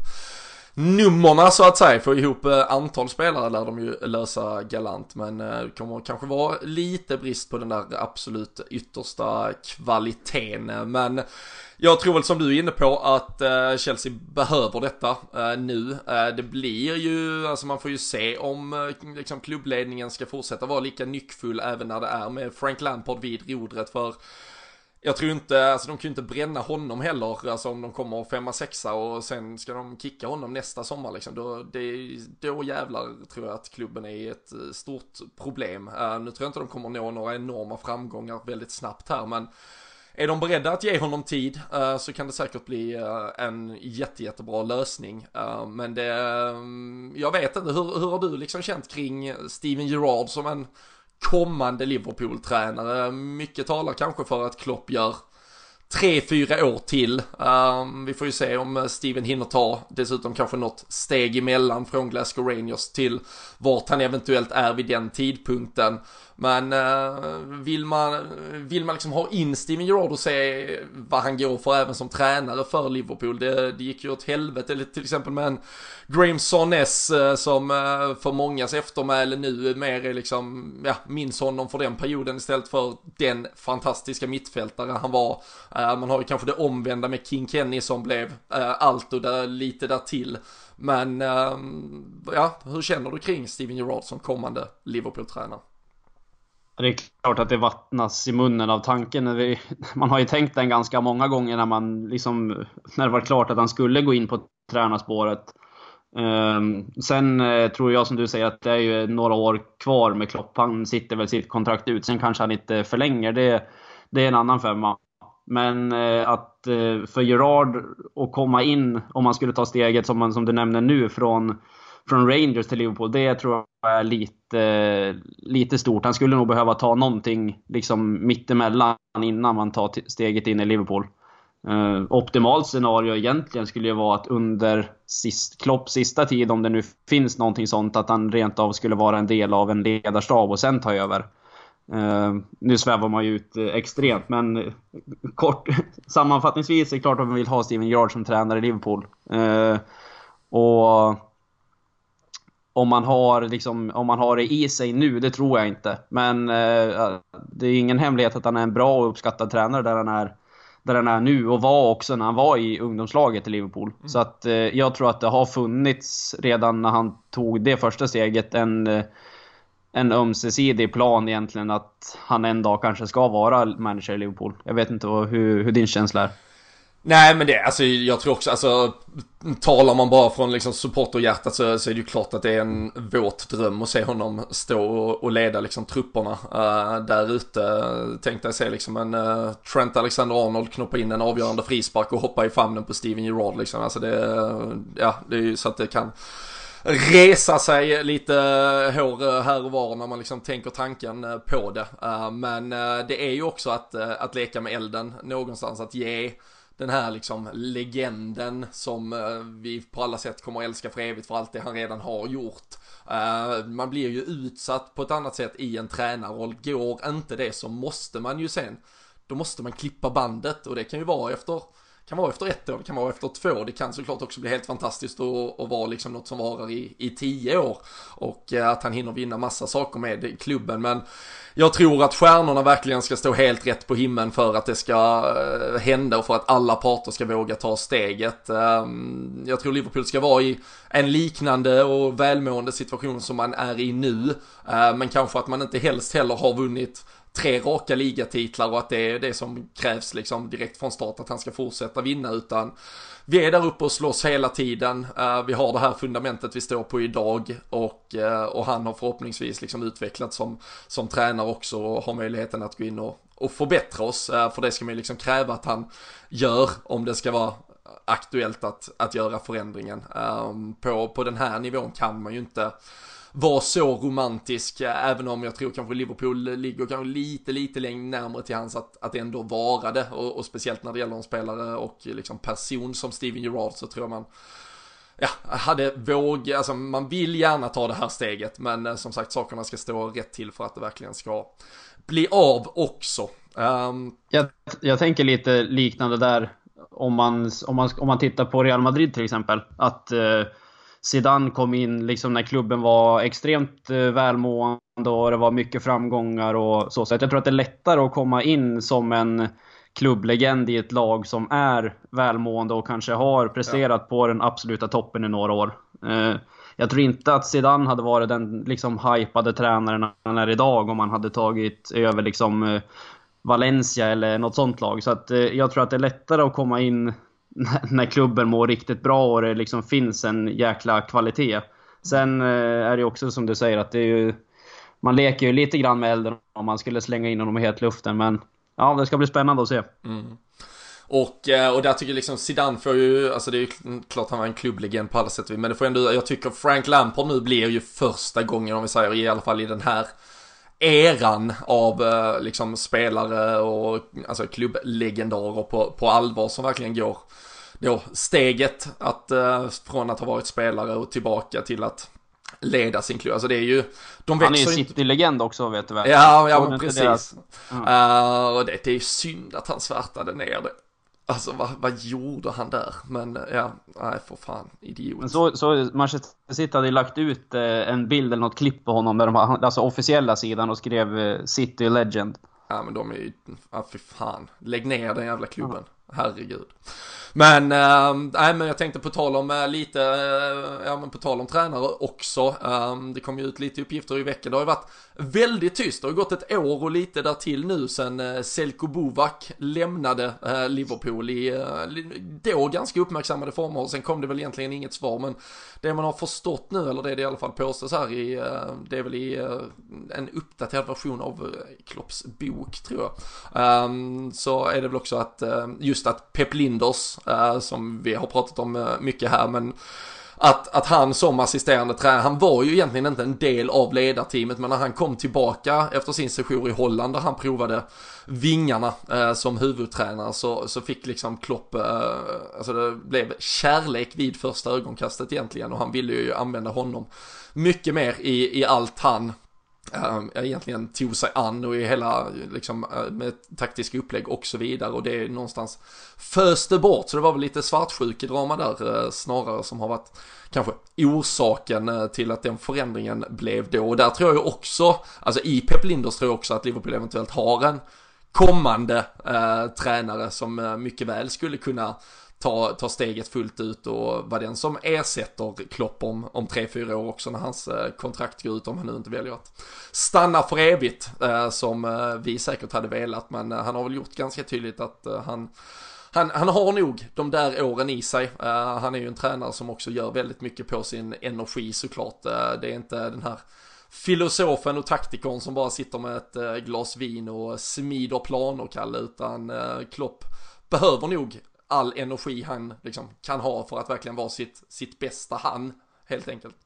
nummerna så att säga, få ihop eh, antal spelare lär de ju lösa galant. Men eh, det kommer kanske vara lite brist på den där absolut yttersta kvaliteten. Men jag tror väl som du är inne på att eh, Chelsea behöver detta nu. det blir ju, alltså man får ju se om liksom, klubbledningen ska fortsätta vara lika nyckfull även när det är med Frank Lampard vid rodret för jag tror inte, alltså de kan ju inte bränna honom heller, alltså om de kommer femma, sexa och sen ska de kicka honom nästa sommar liksom. Då, det, då jävlar tror jag att klubben är i ett eh, stort problem. Uh, nu tror jag inte de kommer nå några enorma framgångar väldigt snabbt här, men är de beredda att ge honom tid uh, så kan det säkert bli uh, en jätte, jättebra lösning. men det, mm, jag vet inte, hur, hur har du liksom känt kring Steven Gerrard som en kommande Liverpool-tränare. Mycket talar kanske för att Klopp gör tre, fyra år till. Um, vi får ju se om eh, Steven hinner ta dessutom kanske något steg emellan från Glasgow Rangers till vart han eventuellt är vid den tidpunkten. Men uh, vill man, vill man liksom ha in Steven Gerrard och se vad han går för även som tränare för Liverpool. Det, det gick ju åt helvete eller till exempel med en Graham Sonnes uh, eh, som uh, för mångas eftermäle nu mer är liksom, ja, minns honom för den perioden istället för den fantastiska mittfältare han var. man har ju kanske det omvända med King Kenny som blev allt och där, lite där till. Men ehm, ja, hur känner du kring Steven Gerrard som kommande Liverpool-tränare? Det är klart att det vattnas i munnen av tanken. Man har ju tänkt den ganska många gånger när man liksom, när det var klart att han skulle gå in på tränarspåret. Ehm, sen eh, tror jag som du säger att det är ju några år kvar med Klopp. Han sitter väl sitt kontrakt ut. Sen kanske han inte förlänger. Det, det är en annan femma. Men eh, att eh, för Gerard att komma in, om man skulle ta steget som, man, som du nämner nu, från från Rangers till Liverpool, det tror jag är lite, lite stort. Han skulle nog behöva ta någonting liksom mittemellan innan man tar steget in i Liverpool. Uh, optimalt scenario egentligen skulle ju vara att under sist, Klopps sista tid, om det nu finns någonting sånt, att han rent av skulle vara en del av en ledarstab och sen ta över. Uh, nu svävar man ju ut uh, extremt, men kort sammanfattningsvis är det klart att man vill ha Steven Gerrard som tränare i Liverpool. och om man, har liksom, om man har det i sig nu, det tror jag inte. Men eh, det är ingen hemlighet att han är en bra och uppskattad tränare där han är, där han är nu och var också när han var i ungdomslaget i Liverpool. Mm. Så att eh, jag tror att det har funnits redan när han tog det första steget en, en ömsesidig plan egentligen att han en dag kanske ska vara manager i Liverpool. Jag vet inte hur, hur din känsla är. Nej men det, alltså jag tror också, alltså talar man bara från liksom supporterhjärtat så, så är det ju klart att det är en våt dröm att se honom stå och, och leda liksom trupperna uh, där ute. Tänkte jag se liksom en uh, eh, Trent Alexander-Arnold knoppa in en avgörande frispark och hoppa i famnen på Steven Gerrard liksom. Alltså det, ja det är ju så att det kan resa sig lite hår eh, här och var när man liksom tänker tanken på det. Uh, men det är ju också att, att leka med elden någonstans, att ge den här liksom legenden som eh, vi på alla sätt kommer att älska för evigt för allt det han redan har gjort. Eh, man blir ju utsatt på ett annat sätt i en tränarroll. Går inte det så måste man ju sen, då måste man klippa bandet och det kan ju vara efter kan vara efter ett år, det kan vara efter två, det kan såklart också bli helt fantastiskt och, och vara liksom något som varar i, i tio år och eh, att han hinner vinna massa saker med klubben men jag tror att stjärnorna verkligen ska stå helt rätt på himlen för att det ska eh, hända och för att alla parter ska våga ta steget. Ehm, jag tror Liverpool ska vara i en liknande och välmående situation som man är i nu. Ehm, men kanske att man inte helst heller har vunnit tre raka ligatitlar och att det är det som krävs liksom direkt från start att han ska fortsätta vinna utan vi är där uppe och slåss hela tiden. Eh, vi har det här fundamentet vi står på idag och, eh, och han har förhoppningsvis liksom utvecklats som, som tränare också och har möjligheten att gå in och, och förbättra oss. Eh, för det ska man ju liksom kräva att han gör om det ska vara aktuellt att, att göra förändringen. På, på den här nivån kan man ju inte vara så romantisk, eh, även om jag tror kanske Liverpool ligger kanske lite, lite längre närmare till hans att, att ändå vara det. Och, och speciellt när det gäller en spelare och liksom person som Steven Gerrard så tror jag man ja, hade våg, alltså man vill gärna ta det här steget, men eh, som sagt sakerna ska stå rätt till för att det verkligen ska bli av också. Um... Jag, jag tänker lite liknande där om man, om, man, om man tittar på Real Madrid till exempel. Att eh, Zidane kom in liksom när klubben var extremt eh, välmående och det var mycket framgångar och så. Så jag tror att det är lättare att komma in som en klubblegend i ett lag som är välmående och kanske har presterat ja. på den absoluta toppen i några år. Eh, jag tror inte att Zidane hade varit den liksom hypade tränaren han är idag om han hade tagit över liksom eh, Valencia eller något sånt lag. Så att jag tror att det är lättare att komma in när klubben mår riktigt bra och det liksom finns en jäkla kvalitet. Sen eh, är det också som du säger att det är ju... Man leker ju lite grann med elden om man skulle slänga in honom i helt luften men... Ja, det ska bli spännande att se. Mm. Och, eh, och där tycker jag liksom Zidane får ju, alltså det är ju klart han var en klubblegend på alla sätt men det får ändå, jag tycker Frank Lampard nu blir ju första gången om vi säger i alla fall i den här eran av eh, liksom spelare och alltså klubblegendarer på, på allvar som verkligen går då steget att eh, från att ha varit spelare och tillbaka till att leda sin klubb. Alltså det är ju, de Han är ju City-legend också vet du väl? Ja, ja men precis. Deras... Uh, och det, det är ju synd att han svärtade ner det. Alltså vad, vad gjorde han där? Men ja, nej för fan, idiot. Men så, så Manchester City hade lagt ut eh, en bild eller något klipp på honom där de alltså officiella sidan och skrev eh, City Legend. Ja men de är ju, ja fy fan. Lägg ner den jävla klubben. Ja. Herregud. Men, äh, nej men jag tänkte på tal om äh, lite, äh, ja men på tal om tränare också. Äh, det kom ju ut lite uppgifter i veckan. Det har ju varit väldigt tyst. Det har gått ett år och lite där till nu sen äh, Selko Bovak lämnade äh, Liverpool i äh, då ganska uppmärksammade former. Och sen kom det väl egentligen inget svar. Men det man har förstått nu, eller det det i alla fall påstås här i, det är väl i en uppdaterad version av Klopps bok tror jag. Ehm, så är det väl också att just Just att Pep Linders eh, som vi har pratat om eh, mycket här, men att, att han som assisterande tränare, han var ju egentligen inte en del av ledarteamet men när han kom tillbaka efter sin session i Holland där han provade vingarna eh, som huvudtränare så, så fick liksom Klopp, eh, alltså det blev kärlek vid första ögonkastet egentligen och han ville ju använda honom mycket mer i, i allt han Uh, egentligen tog sig an och i hela liksom eh, med taktiska upplägg och så vidare. Och det är någonstans föste bort. Så det var väl lite svartsjukedrama där uh, snarare som har varit kanske orsaken uh, till att den förändringen blev då. Och där tror jag också, alltså i Pep Linders tror jag också att Liverpool eventuellt har en kommande tränare som mycket väl skulle kunna ta, ta steget fullt ut och vara den som ersätter Klopp om, om tre, fyra år också när hans eh, kontrakt går ut om han nu inte väljer att stanna för evigt eh, som eh, vi säkert hade velat men han har väl gjort ganska tydligt att han han, han har nog de där åren i sig. Uh, han är ju en tränare som också gör väldigt mycket på sin energi såklart. Uh, det är inte den här filosofen och taktikern som bara sitter med ett uh, glas vin och smider planer, Kalle, utan Klopp behöver nog all energi han liksom kan ha för att verkligen vara sitt, sitt bästa han, helt enkelt.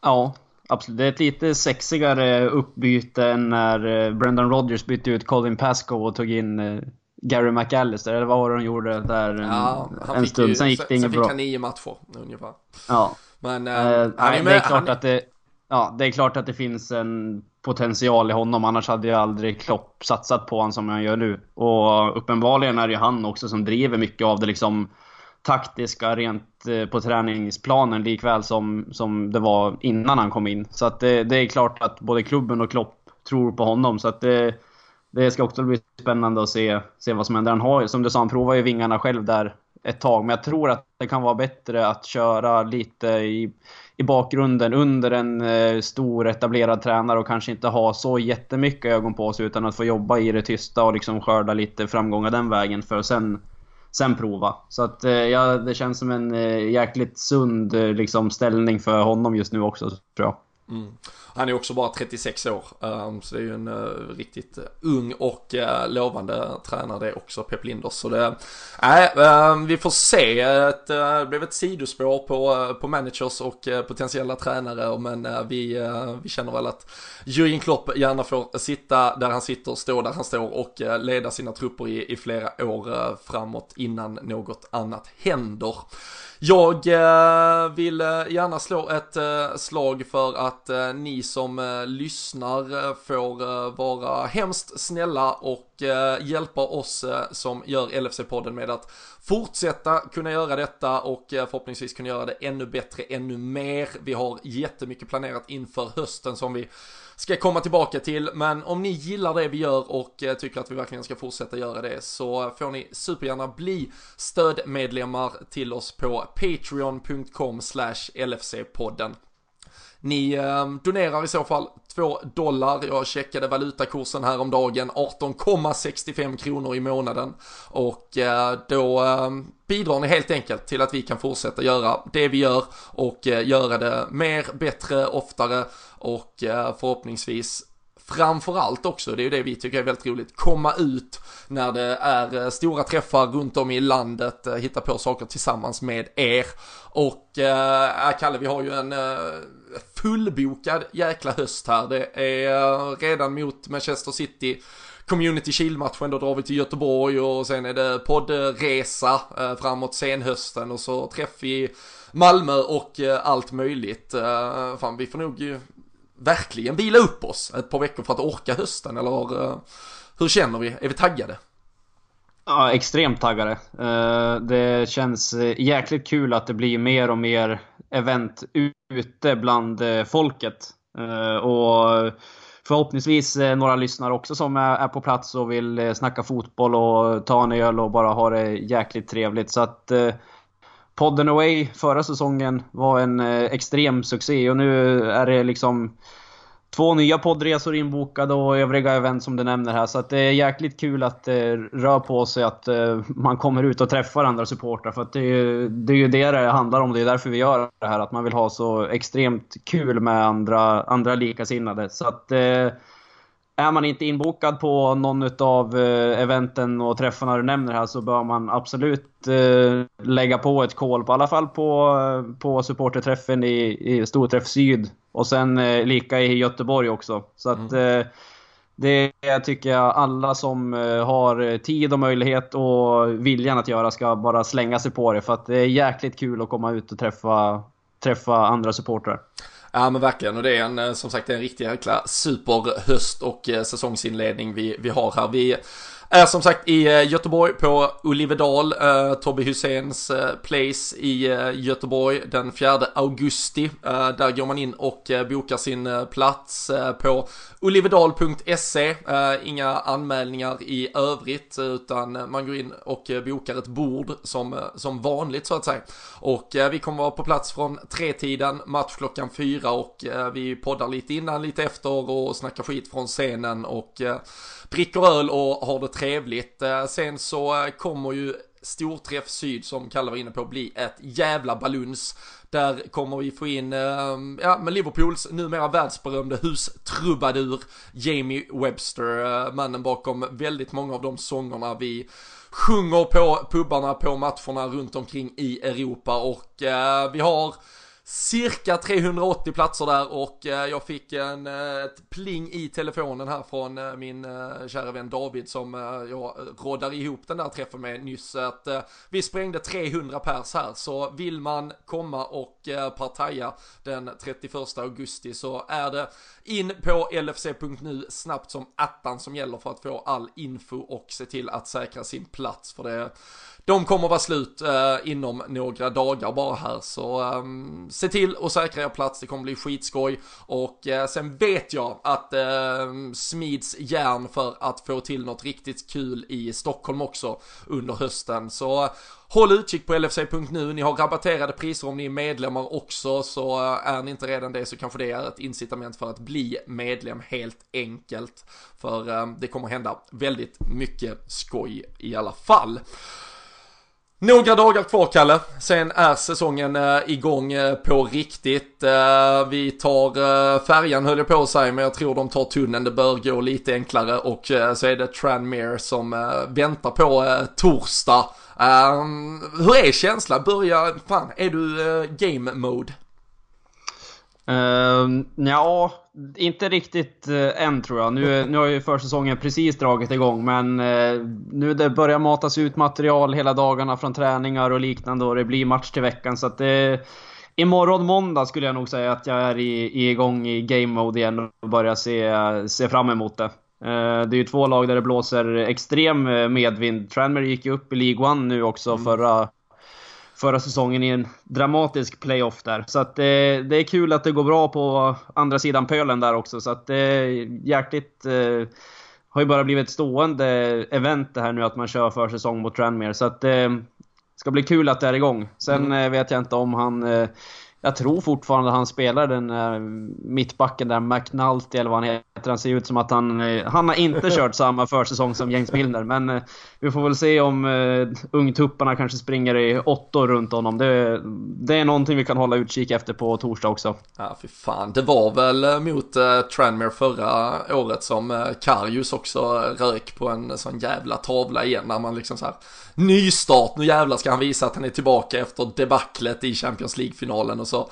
Ja, absolut. Det är ett lite sexigare uppbyte än när eh, Brendan Rodgers bytte ut Colin Pascoe och tog in eh, Gary McAllister, eller vad var det de gjorde där en, ja, en stund. Ju, sen gick det inget bra. Sen fick han nio matcher ungefär. Ja. Men äh, äh, han är med, det är klart han... att det, ja, det är klart att det finns en potential i honom. Annars hade ju aldrig Klopp satsat på honom som han gör nu. Och uppenbarligen är det ju han också som driver mycket av det liksom taktiska rent eh, på träningsplanen likväl som, som det var innan han kom in. Så att det, det är klart att både klubben och Klopp tror på honom. Så att det, det ska också bli spännande att se, se vad som händer. Han har som du sa, han provar ju vingarna själv där ett tag. Men jag tror att det kan vara bättre att köra lite i, i bakgrunden under en eh, stor etablerad tränare och kanske inte ha så jättemycket ögon på sig utan att få jobba i det tysta och liksom skörda lite framgångar den vägen för att sen, sen prova. Så att eh, ja, det känns som en eh, jäkligt sund eh, liksom, ställning för honom just nu också tror jag. Mm. Han är också bara 36 år, ehm, så det är ju en eh, riktigt eh, ung och eh, lovande tränare det också, Pep Linders. Så det, nej, ehm, vi får se. Ett, det blev ett sidospår på, på managers och potentiella tränare, men vi, vi känner väl att Jürgen Klopp gärna får sitta där han sitter, stå där han står och leda sina trupper i, i flera år framåt innan något annat händer. Jag vill gärna slå ett slag för att ni som eh, lyssnar eh, får eh, vara hemskt snälla och hjälpa oss som gör LFC-podden med att fortsätta kunna göra detta och förhoppningsvis kunna göra det ännu bättre, ännu mer. Vi har jättemycket planerat inför hösten som vi ska komma tillbaka till. Men om ni gillar det vi gör och tycker att vi verkligen ska fortsätta göra det så får ni supergärna bli stödmedlemmar till oss på patreon.com LFC-podden. Ni eh, donerar i så fall 2 dollar. Jag checkade valutakursen häromdagen 18,65 kronor i månaden. Och eh, då eh, bidrar ni helt enkelt till att vi kan fortsätta göra det vi gör och eh, göra det mer, bättre, oftare och eh, förhoppningsvis framförallt också, det är ju det vi tycker är väldigt roligt, komma ut när det är eh, stora träffar runt om i landet, eh, hitta på saker tillsammans med er. Och äh, Kalle, vi har ju en äh, fullbokad jäkla höst här. Det är eh, redan mot Manchester City Community Shield-matchen, då drar vi till Göteborg och sen är det poddresa eh, framåt senhösten och så träff i Malmö och eh, allt möjligt. Fan, vi får nog verkligen vila upp oss ett par veckor för att orka hösten eller hur känner vi? Är vi taggade? Ja, extremt taggade. Det känns jäkligt kul att det blir mer och mer event ute bland eh, folket. Eh, och förhoppningsvis eh, några lyssnare också som är på plats och vill snacka fotboll och ta en öl och bara ha det jäkligt trevligt. Så att Podden Away förra säsongen var en extrem succé och nu är det liksom två nya poddresor inbokade och övriga event som du nämner här. Så att det är jäkligt kul att eh, det rör på sig, att eh, man kommer ut och träffar andra supportrar. För att det är, ju, det är ju det det handlar om. Det är därför vi gör det här. Att man vill ha så extremt kul med andra, andra likasinnade. Så att eh, är man inte inbokad på någon av eh, eventen och träffarna du nämner här så bör man absolut eh, lägga på ett call, på alla fall på, på supporterträffen i, i Storträff Syd. Och sen eh, lika i Göteborg också. Så att mm. det tycker jag alla som har tid och möjlighet och viljan att göra ska bara slänga sig på det. För att det är jäkligt kul att komma ut och träffa, träffa andra supportrar. Ja men verkligen och det är en eh, som sagt en riktig jäkla superhöst och eh, säsongsinledning vi, vi har här. Vi är som sagt i eh, Göteborg på Olivedal, eh, Tobbe Husseins eh, place i eh, Göteborg den 4 augusti. Eh, där går man in och eh, bokar sin plats på olivedal.se. inga anmälningar i övrigt utan man går in och bokar ett bord som, som vanligt så att säga. Och vi kommer vara på plats från tre-tiden, match klockan fyra och vi poddar lite innan, lite efter och snackar skit från scenen och dricker öl och har det trevligt. Eh, sen så eh, kommer ju Storträff Syd som Kalle var inne på bli ett jävla baluns. Där kommer vi få in, eh, ja men Liverpools numera världsberömde hustrubadur Jamie Webster, mannen bakom väldigt många av de sångerna vi sjunger på pubarna på matcherna runt omkring i Europa och vi har cirka 380 platser där och eh, jag fick en, eh, ett pling i telefonen här från eh, min kära vän David som jag roddar ihop den där träffen med nyss. Att vi sprängde 300 pers här så vill man komma och partaja den 31 augusti så är det in på lfc.nu snabbt som attan som gäller för att få all info och se till att säkra sin plats för det de kommer vara slut eh, inom några dagar bara här så eh, se till att säkra er plats, det kommer bli skitskoj och eh, sen vet jag att eh, smids järn för att få till något riktigt kul i Stockholm också under hösten så eh, Håll utkik på LFC.nu, ni har rabatterade priser om ni är medlemmar också, så eh, är ni inte redan det så kanske det är ett incitament för att bli medlem helt enkelt. För eh, det kommer hända väldigt mycket skoj i alla fall. Några dagar kvar Kalle, sen är säsongen eh, igång eh, på riktigt. Eh, vi tar färjan höll jag på att säga, men jag tror de tar tunneln. Det bör gå lite enklare och så är det Tranmere som väntar på torsdag. Hur är känslan? Börja, fan, är du game mode? Uh, ja, inte riktigt uh, än tror jag. Nu, nu har ju försäsongen precis dragit igång men uh, nu det börjar matas ut material hela dagarna från träningar och liknande och det blir match till veckan så att det Imorgon måndag skulle jag nog säga att jag är i, i igång i game mode igen och börjar se, se fram emot det. Det är ju två lag där det blåser extrem medvind. Tranmere gick ju upp i League One nu också mm. förra förra säsongen i en dramatisk playoff där. Så att det, eh, det är kul att det går bra på andra sidan pölen där också. Så att det är hjärtligt eh, har ju bara blivit ett stående event det här nu att man kör försäsong mot Tranmere. Så att det eh, ska bli kul att det är igång. Sen mm. Eh, vet jag inte om han eh, jag tror fortfarande han spelar den uh, mittbacken där, McNulty eller vad han heter. Han ser ut som att han... Uh, han har inte kört samma försäsong som James Milner, men uh, vi får väl se om uh, ungtupparna kanske springer i åttor runt honom. Det, det är någonting vi kan hålla utkik efter på torsdag också. Ja, för fan. Det var väl mot uh, Tranmere förra året som uh, Karius också rök på en sån jävla tavla igen när man liksom så här nystart, nu jävlar ska han visa att han är tillbaka efter debaclet i Champions League-finalen och så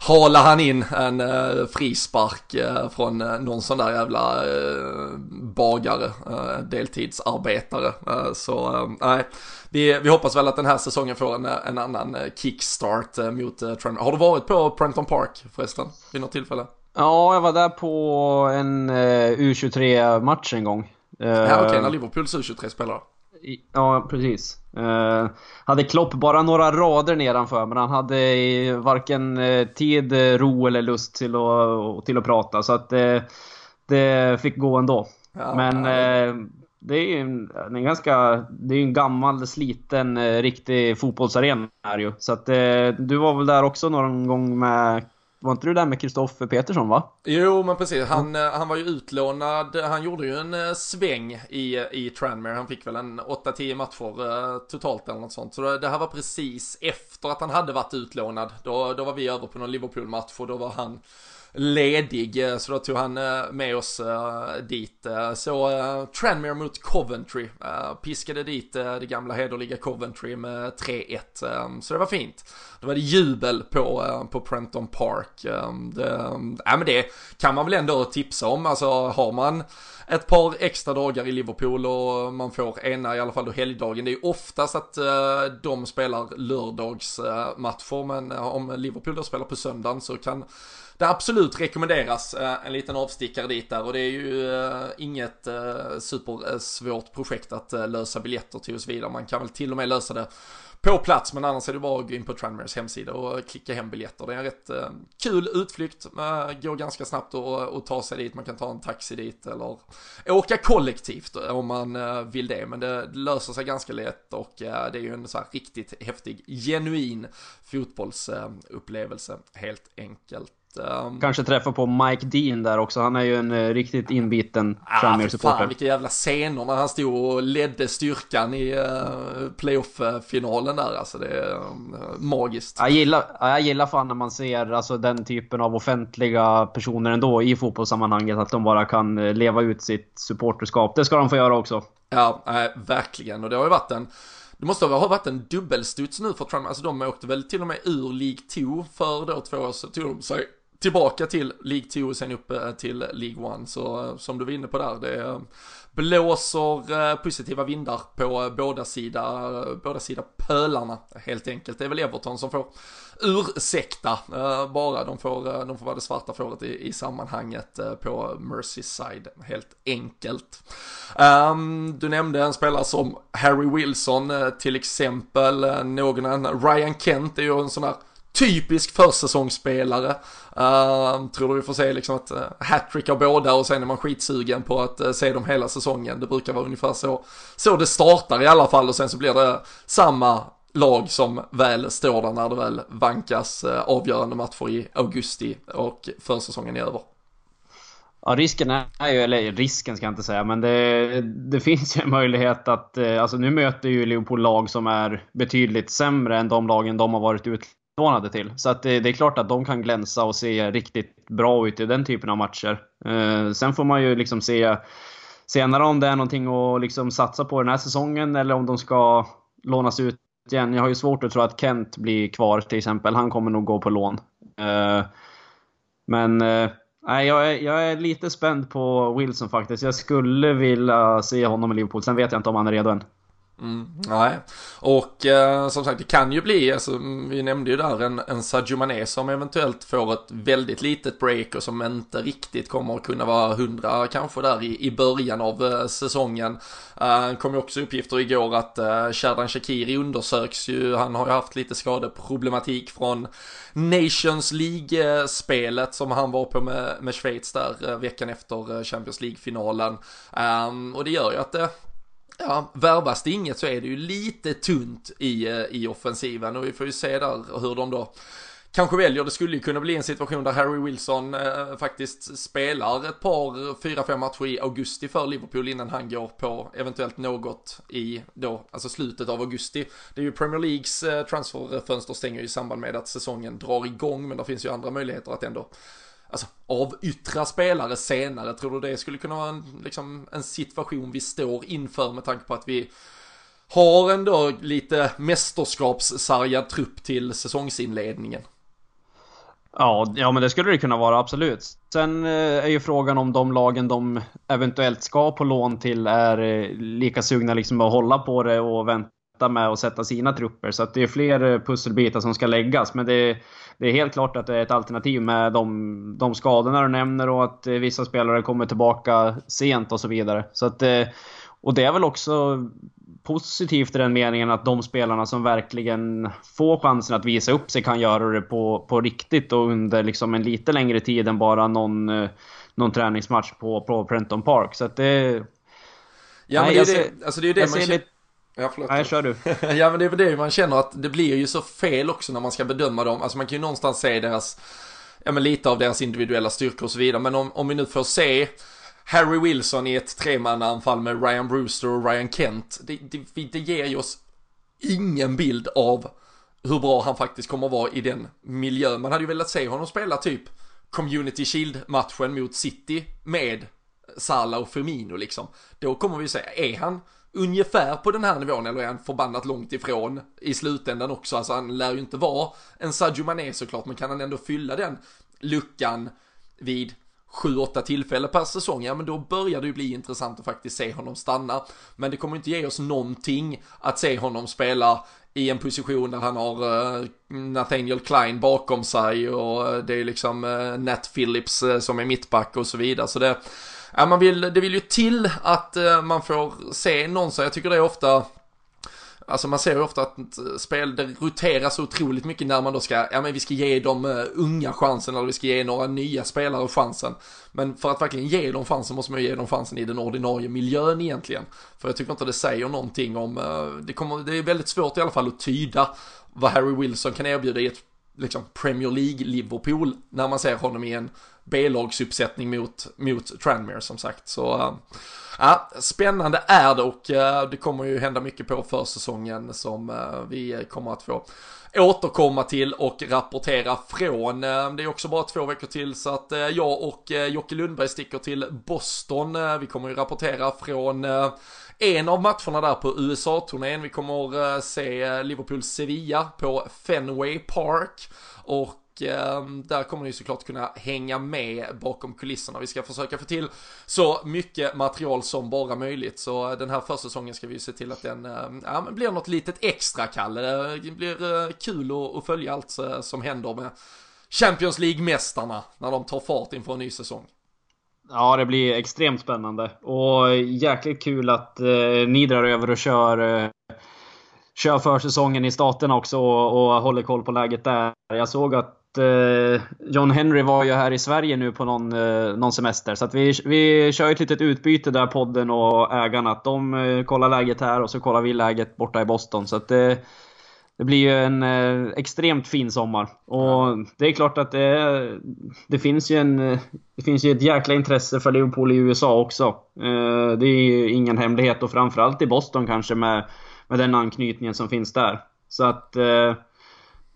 halar han in en eh, frispark eh, från eh, någon sån där jävla eh, bagare, eh, deltidsarbetare. Eh, så eh, nej, vi, vi hoppas väl att den här säsongen får en, en annan kickstart mot Trent. Har du varit på Prenton Park förresten vid något tillfälle? Ja, jag var där på en U23-match en gång. Ja, okej, okay, när Liverpools U23 spelar. Ja, precis. Uh, hade Klopp bara några rader nedanför, men han hade varken uh, tid, ro eller lust till att, till att prata. Så att uh, det fick gå ändå. Ja, men ja. det är ju en, en, ganska... Det är en gammal, sliten, riktig fotbollsarena här ju. Så att du var väl där också någon gång med var inte du där med Kristoffer Petersson va? Jo men precis, han, mm. han var ju utlånad, han gjorde ju en eh, sväng i, i Tranmere, han fick väl en 8-10 matcher eh, totalt eller något sånt. Så det, det, här var precis efter att han hade varit utlånad, då, då var vi över på någon Liverpool-match och då var han ledig, eh, så då tog han eh, med oss eh, dit. Så Tranmere mot Coventry, piskade dit det gamla hederliga Coventry med 3-1, så det var fint. Då var det jubel på, på Prenton Park. Det, ja, men det kan man väl ändå tipsa om, alltså har man ett par extra dagar i Liverpool och man får ena i alla fall då helgdagen. Det är ju oftast att de spelar lördagsmatcher men om Liverpool då spelar på söndagen så kan det absolut rekommenderas eh, en liten avstickare dit där och det är ju eh, inget eh, supersvårt projekt att lösa biljetter till och så vidare. Man kan väl till och med lösa det på plats men annars är det bara att gå in på Tranmers hemsida och klicka hem biljetter. Det är en rätt kul utflykt, går ganska snabbt att ta sig dit, man kan ta en taxi dit eller åka kollektivt om man vill det. Men det löser sig ganska lätt och det är ju en så här riktigt häftig, genuin fotbollsupplevelse helt enkelt. Um... Kanske träffa på Mike Dean där också. Han är ju en uh, riktigt inbiten ah, Tranmere-supporter. Fan vilka jävla scener när han stod och ledde styrkan i uh, playoff-finalen där. Alltså det är uh, magiskt. Jag gillar, jag gillar fan när man ser alltså, den typen av offentliga personer ändå i fotbollssammanhanget. Att de bara kan uh, leva ut sitt supporterskap. Det ska de få göra också. Ja, verkligen. Och det har ju varit en det måste ha varit en dubbelstuds nu för Trump, alltså de åkte väl till och med ur League 2 för då två år så tog de sig tillbaka till League 2 och sen upp eh, till League 1. Så eh, som du var inne på där, det eh, blåser positiva vindar på båda sida båda sida pölarna helt enkelt. Det är väl Everton som får ursäkta bara, de får, de får vara det svarta fåret i, i sammanhanget på Merseyside helt enkelt. Um, du nämnde en spelare som Harry Wilson till exempel, någon annan, Ryan Kent är ju en sån här typisk försäsongsspelare. Uh, tror du vi får se liksom att uh, hattrick av båda och sen är man skitsugen på att uh, se dem hela säsongen. Det brukar vara ungefär så, så det startar i alla fall och sen så blir det samma lag som väl står där när det väl vankas uh, avgörande matcher i augusti och försäsongen är över. Ja, risken är ju, eller risken ska jag inte säga, men det, det finns ju en möjlighet att, alltså nu möter ju Liverpool lag som är betydligt sämre än de lagen de har varit ut utlånade till. Så att det, det, är klart att de kan glänsa och se riktigt bra ut i den typen av matcher. Eh, sen får man ju liksom se senare om det är någonting att liksom satsa på den här säsongen eller om de ska lånas ut igen. Jag har ju svårt att tro att Kent blir kvar till exempel. Han kommer nog gå på lån. Eh, men eh, Nej, jag är, jag är lite spänd på Wilson faktiskt. Jag skulle vilja se honom i Liverpool. Sen vet jag inte om han är redo än. Mm, nej, och eh, som sagt det kan ju bli, alltså, mm, vi nämnde ju där en, en Sadio Mané som eventuellt får ett väldigt litet break och som inte riktigt kommer att kunna vara hundra kanske där i, i början av eh, säsongen. Eh, kom ju också uppgifter igår att eh, Sherdan Shakiri undersöks ju, han har ju haft lite skadeproblematik från Nations League-spelet som han var på med, med Schweiz där eh, veckan efter eh, Champions League-finalen. Ehm, och det gör ju att det ja, värvas det inget så är det ju lite tunt i, eh, i offensiven och vi får ju se där hur de då kanske väljer, det skulle ju kunna bli en situation där Harry Wilson eh, faktiskt spelar ett par, fyra, fem matcher i augusti för Liverpool innan han går på eventuellt något i då, alltså slutet av augusti. Det är ju Premier Leagues eh, transferfönster stänger ju i samband med att säsongen drar igång, men det finns ju andra möjligheter att ändå alltså, avyttra spelare senare. Tror du det skulle kunna vara en, liksom, en situation vi står inför med tanke på att vi har ändå lite mästerskapssargad trupp till säsongsinledningen? Ja, ja, men det skulle det kunna vara, absolut. Sen eh, är ju frågan om de lagen de eventuellt ska på lån till är eh, lika sugna liksom att hålla på det och vänta med att sätta sina trupper. Så att det är fler eh, pusselbitar som ska läggas. Men det, det är helt klart att det är ett alternativ med de, de skadorna du nämner och att eh, vissa spelare kommer tillbaka sent och så vidare. Så att, eh, och det är väl också positivt i den meningen att de spelarna som verkligen får chansen att visa upp sig kan göra det på, på riktigt och under liksom en lite längre tid än bara någon, någon träningsmatch på, på Prenton Park. Så att det... Ja, men det är det, alltså det är det man känner... Lite, Ja, förlåt. Nej, kör du. ja, men det är väl det man känner att det blir ju så fel också när man ska bedöma dem. Alltså man kan ju någonstans se deras, ja men lite av deras individuella styrkor och så vidare. Men om, om vi nu får se Harry Wilson i ett tremannaanfall med Ryan Brewster och Ryan Kent. Det, det, det ger ju oss ingen bild av hur bra han faktiskt kommer att vara i den miljön. Man hade ju velat se honom spela typ Community Shield-matchen mot City med Salah och Firmino liksom. Då kommer vi säga, är han ungefär på den här nivån eller är han förbannat långt ifrån i slutändan också. Alltså han lär ju inte vara en Sadio Mané såklart, men kan han ändå fylla den luckan vid 7-8 tillfällen per säsong, ja men då börjar det ju bli intressant att faktiskt se honom stanna. Men det kommer inte ge oss någonting att se honom spela i en position där han har uh, Nathaniel Klein bakom sig och eh, det är liksom uh, Nat Phillips uh, som är mittback och så vidare. Så det, ja, man vill, det vill ju till att eh, man får se någon så jag tycker det är ofta Alltså man ser ju ofta att eh, spel, det roteras så otroligt mycket när man då ska, ja men vi ska ge de eh, unga chansen eller vi ska ge några nya spelare chansen. Men för att verkligen ge dem chansen måste man ju ge dem chansen i den ordinarie miljön egentligen. För jag tycker inte det säger någonting om, det, kommer, det är väldigt svårt i alla fall att tyda vad Harry Wilson kan erbjuda i ett liksom Premier League Liverpool när man ser honom i en B-lagsuppsättning mot, mot Tranmere som sagt. Så eh, ja, spännande är det och eh, det kommer ju hända mycket på försäsongen som eh, vi kommer att få återkomma till och rapportera från. Det är också bara två veckor till så att jag och Jocke Lundberg sticker till Boston. Vi kommer ju rapportera från en av matcherna där på USA-turnén. Vi kommer eh, se eh, Liverpool-Sevilla på Fenway Park. Och eh, där kommer ni såklart kunna hänga med bakom kulisserna. Vi ska försöka få till så mycket material som bara möjligt så den här försäsongen ska vi se till att den ja, blir något litet extra Kalle. Det blir kul att följa allt som händer med Champions League-mästarna när de tar fart inför en ny säsong. Ja, det blir extremt spännande. Och jäkligt kul att eh, ni drar över och kör, eh, kör försäsongen i staterna också och, och håller koll på läget där. Jag såg att eh, John Henry var ju här i Sverige nu på någon, eh, någon semester. Så att vi, vi kör ett litet utbyte där, podden och ägarna. Att de eh, kollar läget här och så kollar vi läget borta i Boston. Så att eh, det blir ju en eh, extremt fin sommar. Och det är klart att det, det, finns ju en, det finns ju ett jäkla intresse för Liverpool i USA också. Eh, det är ju ingen hemlighet och framförallt i Boston kanske med, med den anknytningen som finns där. Så att eh,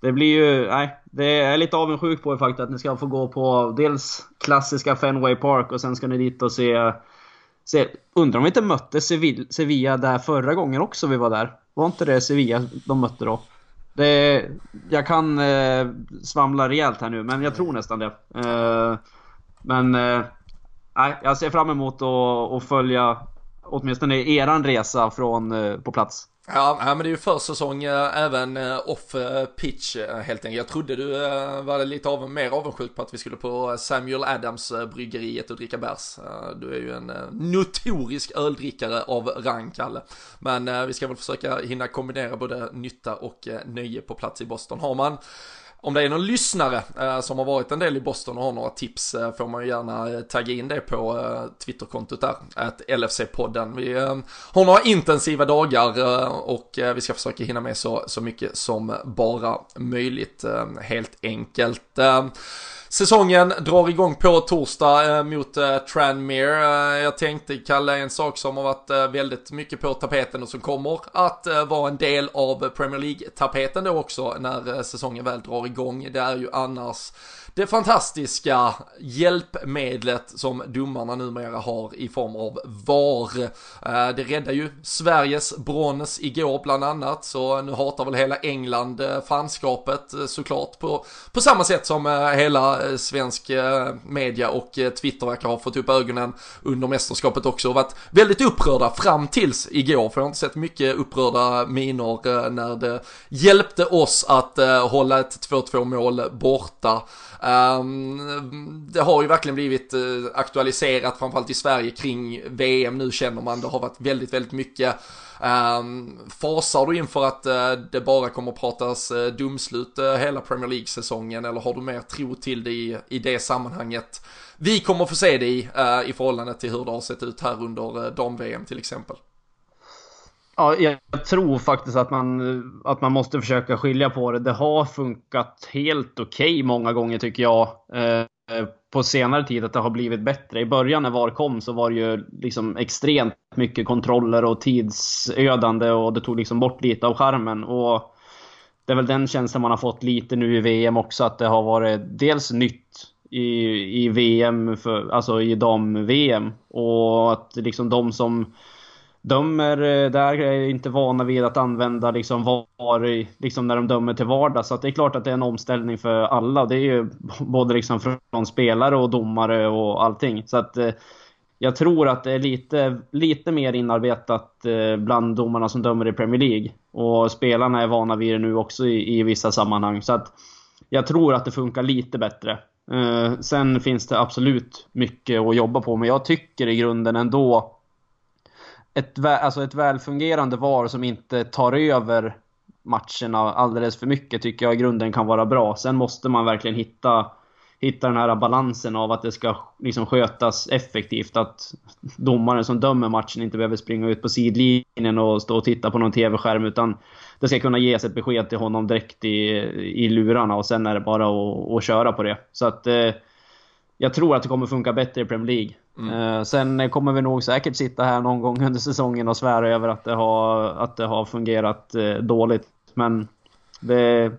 det blir ju, nej, det är lite avundsjuk på er faktiskt att ni ska få gå på dels klassiska Fenway Park och sen ska ni dit och se, se undrar om vi inte mötte Sevilla, Sevilla där förra gången också vi var där? Var inte det Sevilla de mötte då? Det, jag kan eh, svamla rejält här nu, men jag tror nästan det. Eh, men eh, jag ser fram emot att följa åtminstone eran resa från, eh, på plats. Ja, men det är ju försäsong eh, även eh, off eh, pitch helt enkelt. Jag trodde du var lite av, mer avundsjuk på att vi skulle på Samuel Adams bryggeriet och dricka bärs. Du är ju en notorisk öldrickare av rang, Kalle. Men vi ska väl försöka hinna kombinera både nytta och nöje på plats i Boston. Har man om det är någon lyssnare eh, som har varit en del i Boston och har några tips eh, får man ju gärna eh, tagga in det på eh, Twitterkontot där, att LFC-podden. Vi eh, har några intensiva dagar eh, och eh, vi ska försöka hinna med så, så mycket som bara möjligt eh, helt enkelt. Eh, Säsongen drar igång på torsdag eh, mot eh, Tranmere. Eh, jag tänkte Kalle, en sak som har varit väldigt mycket på tapeten och som kommer att vara en del av Premier League-tapeten då också när säsongen väl drar igång. Det är ju annars det fantastiska hjälpmedlet som domarna numera har i form av VAR. Eh, det räddar ju Sveriges brons igår bland annat, så nu hatar väl hela England eh, fanskapet eh, såklart på, på samma sätt som hela svensk media och Twitter verkar ha fått upp ögonen under mästerskapet också och varit väldigt upprörda fram tills igår, för jag har inte sett mycket upprörda miner när det hjälpte oss att hålla ett 2-2 mål borta. Um, det har ju verkligen blivit uh, aktualiserat framförallt i Sverige kring VM nu känner man. Det har varit väldigt, väldigt mycket Um, fasar du inför att uh, det bara kommer pratas eh, uh, domslut uh, hela Premier League-säsongen eller har du mer tro till det i, i det sammanhanget vi kommer få se det i, i förhållande till hur det har sett ut här under dam-VM till exempel? Ja, jag tror faktiskt att man, att man måste försöka skilja på det. Det har funkat helt okej okay många gånger tycker jag. Eh, på senare tid att det har blivit bättre. I början när VAR kom så var det ju liksom extremt mycket kontroller och tidsödande och det tog liksom bort lite av charmen. Och det är väl den känslan man har fått lite nu i VM också, att det har varit dels nytt i, i VM, för, alltså i dam-VM. Och att liksom de som dömer är, där är inte vana vid att använda liksom VAR liksom när de dömer till vardags. Så det är klart att det är en omställning för alla. Det är ju både liksom från spelare och domare och allting. Så att eh, jag tror att det är lite, lite mer inarbetat eh, bland domarna som dömer i Premier League. Och spelarna är vana vid det nu också i, i vissa sammanhang. Så att jag tror att det funkar lite bättre. sen finns det absolut mycket att jobba på, men jag tycker i grunden ändå ett, alltså ett välfungerande VAR som inte tar över matcherna alldeles för mycket tycker jag i grunden kan vara bra. Sen måste man verkligen hitta, hitta den här balansen av att det ska liksom skötas effektivt. Att domaren som dömer matchen inte behöver springa ut på sidlinjen och stå och titta på någon TV-skärm utan det ska kunna ges ett besked till honom direkt i, i lurarna och sen är det bara att, att köra på det. Så att eh, jag tror att det kommer funka bättre i Premier League. Mm. Eh, sen kommer vi nog säkert sitta här någon gång under säsongen och svära över att det har, att det har fungerat eh, dåligt. Men det...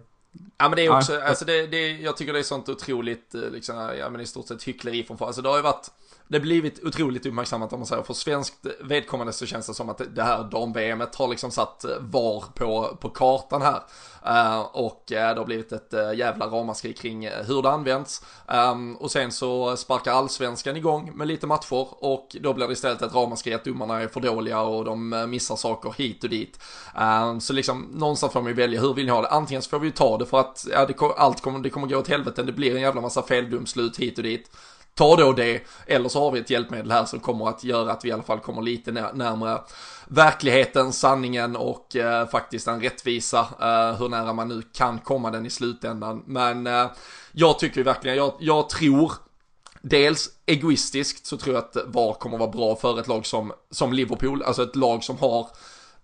Ja men det är också, ja. alltså det, det, jag tycker det är sånt otroligt, eh, liksom, ja men i stort sett hyckleri från Alltså det har ju varit det blivit otroligt uppmärksammat om man säger. För svenskt vedkommande så känns det som att det här dam-VMet har liksom satt eh, VAR på, på kartan här. Uh, och uh, det har blivit ett uh, jävla ramaskri kring hur det används. Um, och sen så sparkar allsvenskan igång med lite matcher och då blir det istället ett ramaskri att domarna är för dåliga och de missar saker hit och dit. Um, så liksom någonstans får man ju välja hur vill ni ha det. Antingen så får vi ju ta det för att ja, det, allt kommer, det kommer gå åt helvete. Det blir en jävla massa feldomslut hit och dit ta då det, eller så har vi ett hjälpmedel här som kommer att göra att vi i alla fall kommer lite närmare verkligheten, sanningen och eh, faktiskt en rättvisa, eh, hur nära man nu kan komma den i slutändan. Men eh, jag tycker verkligen, jag, jag tror Dels egoistiskt så tror jag att VAR kommer vara bra för ett lag som, som Liverpool, alltså ett lag som har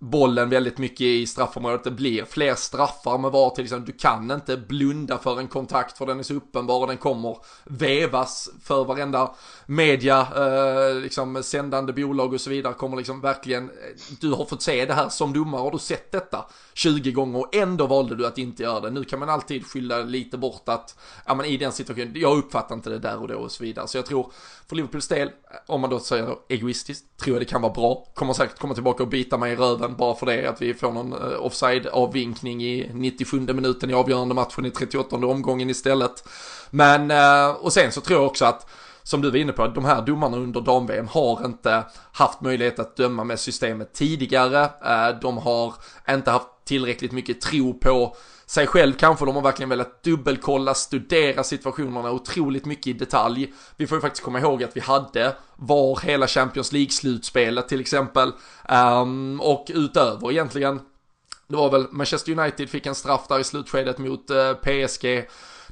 bollen väldigt mycket i straffområdet. Det blir fler straffar med VAR till exempel. Du kan inte blunda för en kontakt för den är så uppenbar och den kommer vevas för varenda media, eh, liksom sändande bolag och så vidare kommer liksom verkligen, eh, du har fått se det här som domare, har du sett detta 20 gånger och ändå valde du att inte göra det. Nu kan man alltid skylla lite bort att, ja men i den situationen, jag uppfattar inte det där och då och så vidare. Så jag tror, för Liverpools del, om man då säger egoistiskt, tror jag det kan vara bra. Kommer säkert komma tillbaka och bita mig i röven bara för det, att vi får någon eh, offside-avvinkning i 97 minuten i avgörande matchen i 38 omgången istället. Men, eh, och sen så tror jag också att som du var inne på, de här domarna under dam-VM har inte haft möjlighet att döma med systemet tidigare. Eh, de har inte haft tillräckligt mycket tro på sig själv kanske. De har verkligen velat dubbelkolla, studera situationerna otroligt mycket i detalj. Vi får ju faktiskt komma ihåg att vi hade var hela Champions League-slutspelet till exempel. Um, och utöver egentligen, det var väl Manchester United fick en straff där i slutskedet mot eh, uh, PSG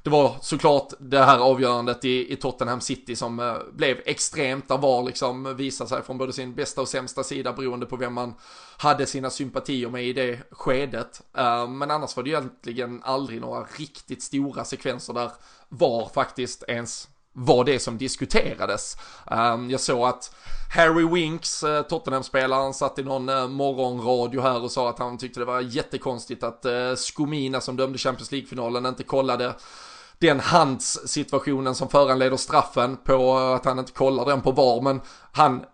det var såklart det här avgörandet i, i Tottenham City som eh, blev extremt, där var liksom visade sig från både sin bästa och sämsta sida beroende på vem man hade sina sympatier med i det skedet. Eh, men annars var det egentligen aldrig några riktigt stora sekvenser där var faktiskt ens var det som diskuterades. Eh, jag såg att Harry Winks, eh, Tottenham-spelaren, satt i någon eh, morgonradio här och sa att han tyckte det var jättekonstigt att Skomina som dömde Champions League-finalen inte kollade den handssituationen som föranleder straffen på att han inte kollar den på VAR, men han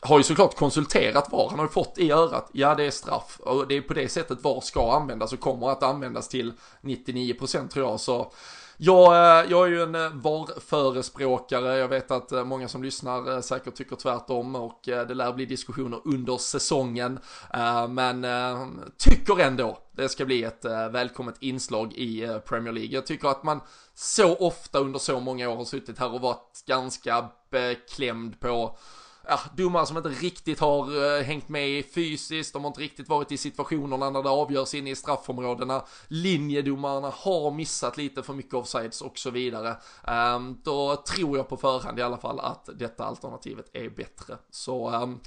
har ju såklart konsulterat VAR, han har ju fått i örat, ja det är straff. Och det är på det sättet VAR ska användas och kommer att användas till 99% tror jag. Så jag, eh, jag är ju en eh, VAR-förespråkare, jag vet att eh, många som lyssnar säkert tycker tvärtom och det lär bli diskussioner under säsongen. Men tycker ändå det ska bli ett välkommet inslag i Premier League. Jag tycker att man så ofta under så många år har suttit här och varit ganska beklämd på ja, domare som inte riktigt har uh, hängt med fysiskt, de har inte riktigt varit i situationerna när det avgörs inne i straffområdena. Linjedomarna har missat lite för mycket offsides och så vidare. Um, då tror jag på förhand i alla fall att detta alternativet är bättre. Så um,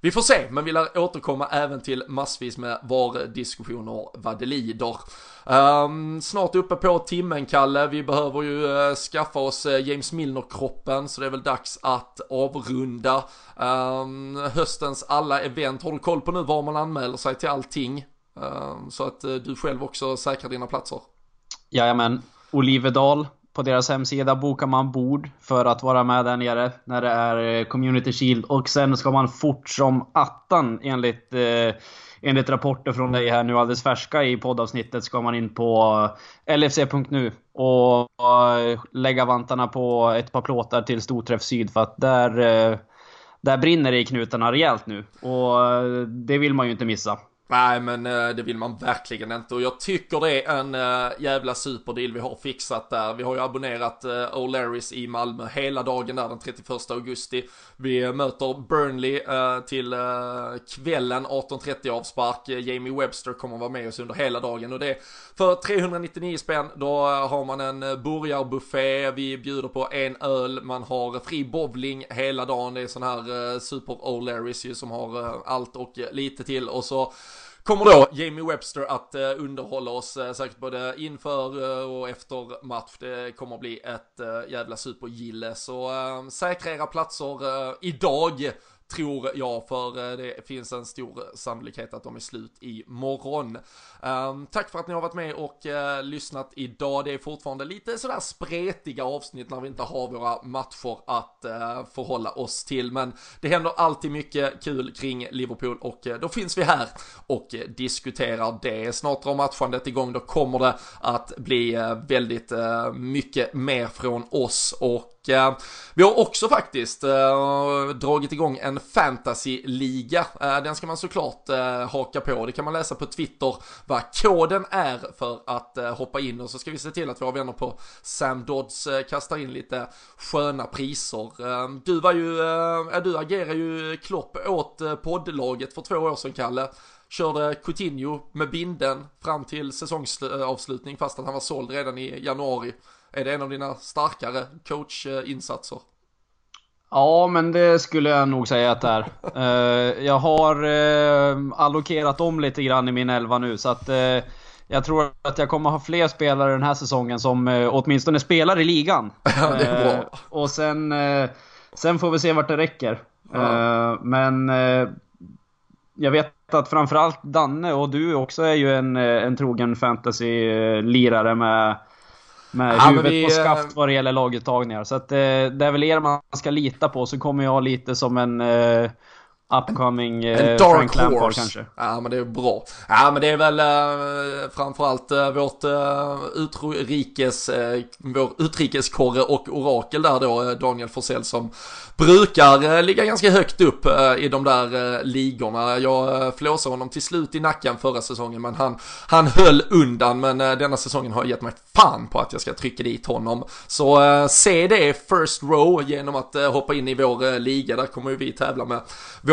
vi får se, men vi lär återkomma även till massvis med VAR-diskussioner vad det lider. Um, snart uppe på timmen, Kalle. Vi behöver ju uh, skaffa oss uh, James Milner-kroppen, så det är väl dags att avrunda um, höstens alla event. Har du koll på nu var man anmäler sig till allting? Um, så att uh, du själv också säkrar dina platser. Jajamän. Olivedal på deras hemsida bokar man bord för att vara med där nere när det är eh, Community Shield. Och sen ska man fort som attan enligt, eh, enligt rapporter från dig här nu alldeles färska i poddavsnittet ska man in på eh, lfc.nu och eh, lägga vantarna på ett par plåtar till Storträff Syd för att där, eh, där brinner det i knutarna rejält nu. Och eh, det vill man ju inte missa. Nej men eh, det vill man verkligen inte och jag tycker det är en eh, jävla superdeal vi har fixat där. Vi har ju abonnerat eh, O'Larrys i Malmö hela dagen där den 31 augusti. Vi möter Burnley till kvällen 18.30 avspark. Jamie Webster kommer vara med oss under hela dagen och det för 399 spänn då har man en burgarbuffé, vi bjuder på en öl, man har fri bowling hela dagen. Det är sån här super O'Larrys ju som har allt och lite till och så kommer då Jamie Webster att eh, underhålla oss eh, säkert både inför eh, och efter match. Det kommer att bli ett eh, jävla supergille. Så eh, säkra era platser eh, idag tror jag, för eh, det finns en stor sannolikhet att de är slut i morgon. Um, ehm, tack för att ni har varit med och uh, lyssnat idag. Det är fortfarande lite sådär spretiga avsnitt när vi inte har våra matcher att uh, förhålla oss till, men det händer alltid mycket kul kring Liverpool och uh, då finns vi här och diskuterar det. Snart drar matchandet igång, då kommer det att bli väldigt mycket mer från oss och Eh, vi har också faktiskt eh, dragit igång en fantasy-liga. Eh, den ska man såklart eh, haka på. Det kan man läsa på Twitter vad koden är för att eh, hoppa in och så ska vi se till att våra vänner på Sam Dodds eh, kastar in lite sköna priser. Eh, du var ju, eh, du agerar ju Klopp åt eh, poddlaget för två år sedan Kalle körde Coutinho med binden fram till säsongsavslutning fast att han var såld redan i januari. Är det en av dina starkare coachinsatser? Ja, men det skulle jag nog säga att det är. Eh, jag har eh, allokerat om lite grann i min elva nu, så att eh, jag tror att jag kommer ha fler spelare den här säsongen som åtminstone spelar i ligan. Ja, det är bra. Och sen, sen får vi se vart det räcker. Ja. Men jag vet att framförallt Danne och du också är ju en, en trogen fantasy-lirare med med ja, huvudet vi, på skaft vad det gäller laguttagningar. Så att, eh, det är väl er man ska lita på, så kommer jag lite som en eh, upcoming en, eh, dark Frank Lampard horse. kanske. Ja men det är bra. Ja men det är väl eh, framförallt eh, vårt eh, utrikes, eh, vår utrikeskorre och orakel där då, eh, Daniel Forsell som brukar eh, ligga ganska högt upp i de där ligorna. Jag eh, flåsade honom till slut i nacken förra säsongen men han, han höll undan men denna säsongen har gett mig fan på att jag ska trycka dit honom. Så se det first row genom att hoppa in i vår liga. Där kommer ju vi tävla med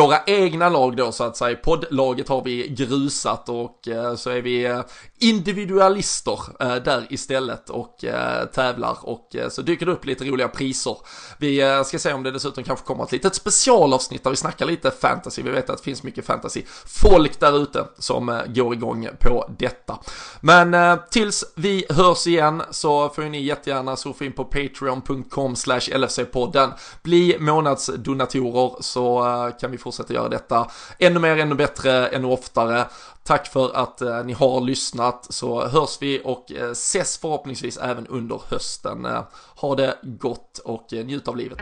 våra egna lag då så att säga. Poddlaget har vi grusat och eh, så är vi eh, individualister eh, där istället och eh, tävlar och eh, så dyker det upp lite roliga priser. Vi ska se om det dessutom dessutom kanske kommer ett litet specialavsnitt där vi snackar lite fantasy. Vi vet att det finns mycket fantasy folk där ute som eh, går igång på detta. Men eh, tills vi hörs igen så får ni jättegärna surfa in på patreon.com slash LFC-podden. Bli månadsdonatorer så eh, kan vi fortsätta göra detta ännu mer, ännu bättre, ännu oftare. Tack för att eh, ni har lyssnat så hörs vi och eh, ses förhoppningsvis även under hösten. Eh, ha det gott och eh, njut av livet.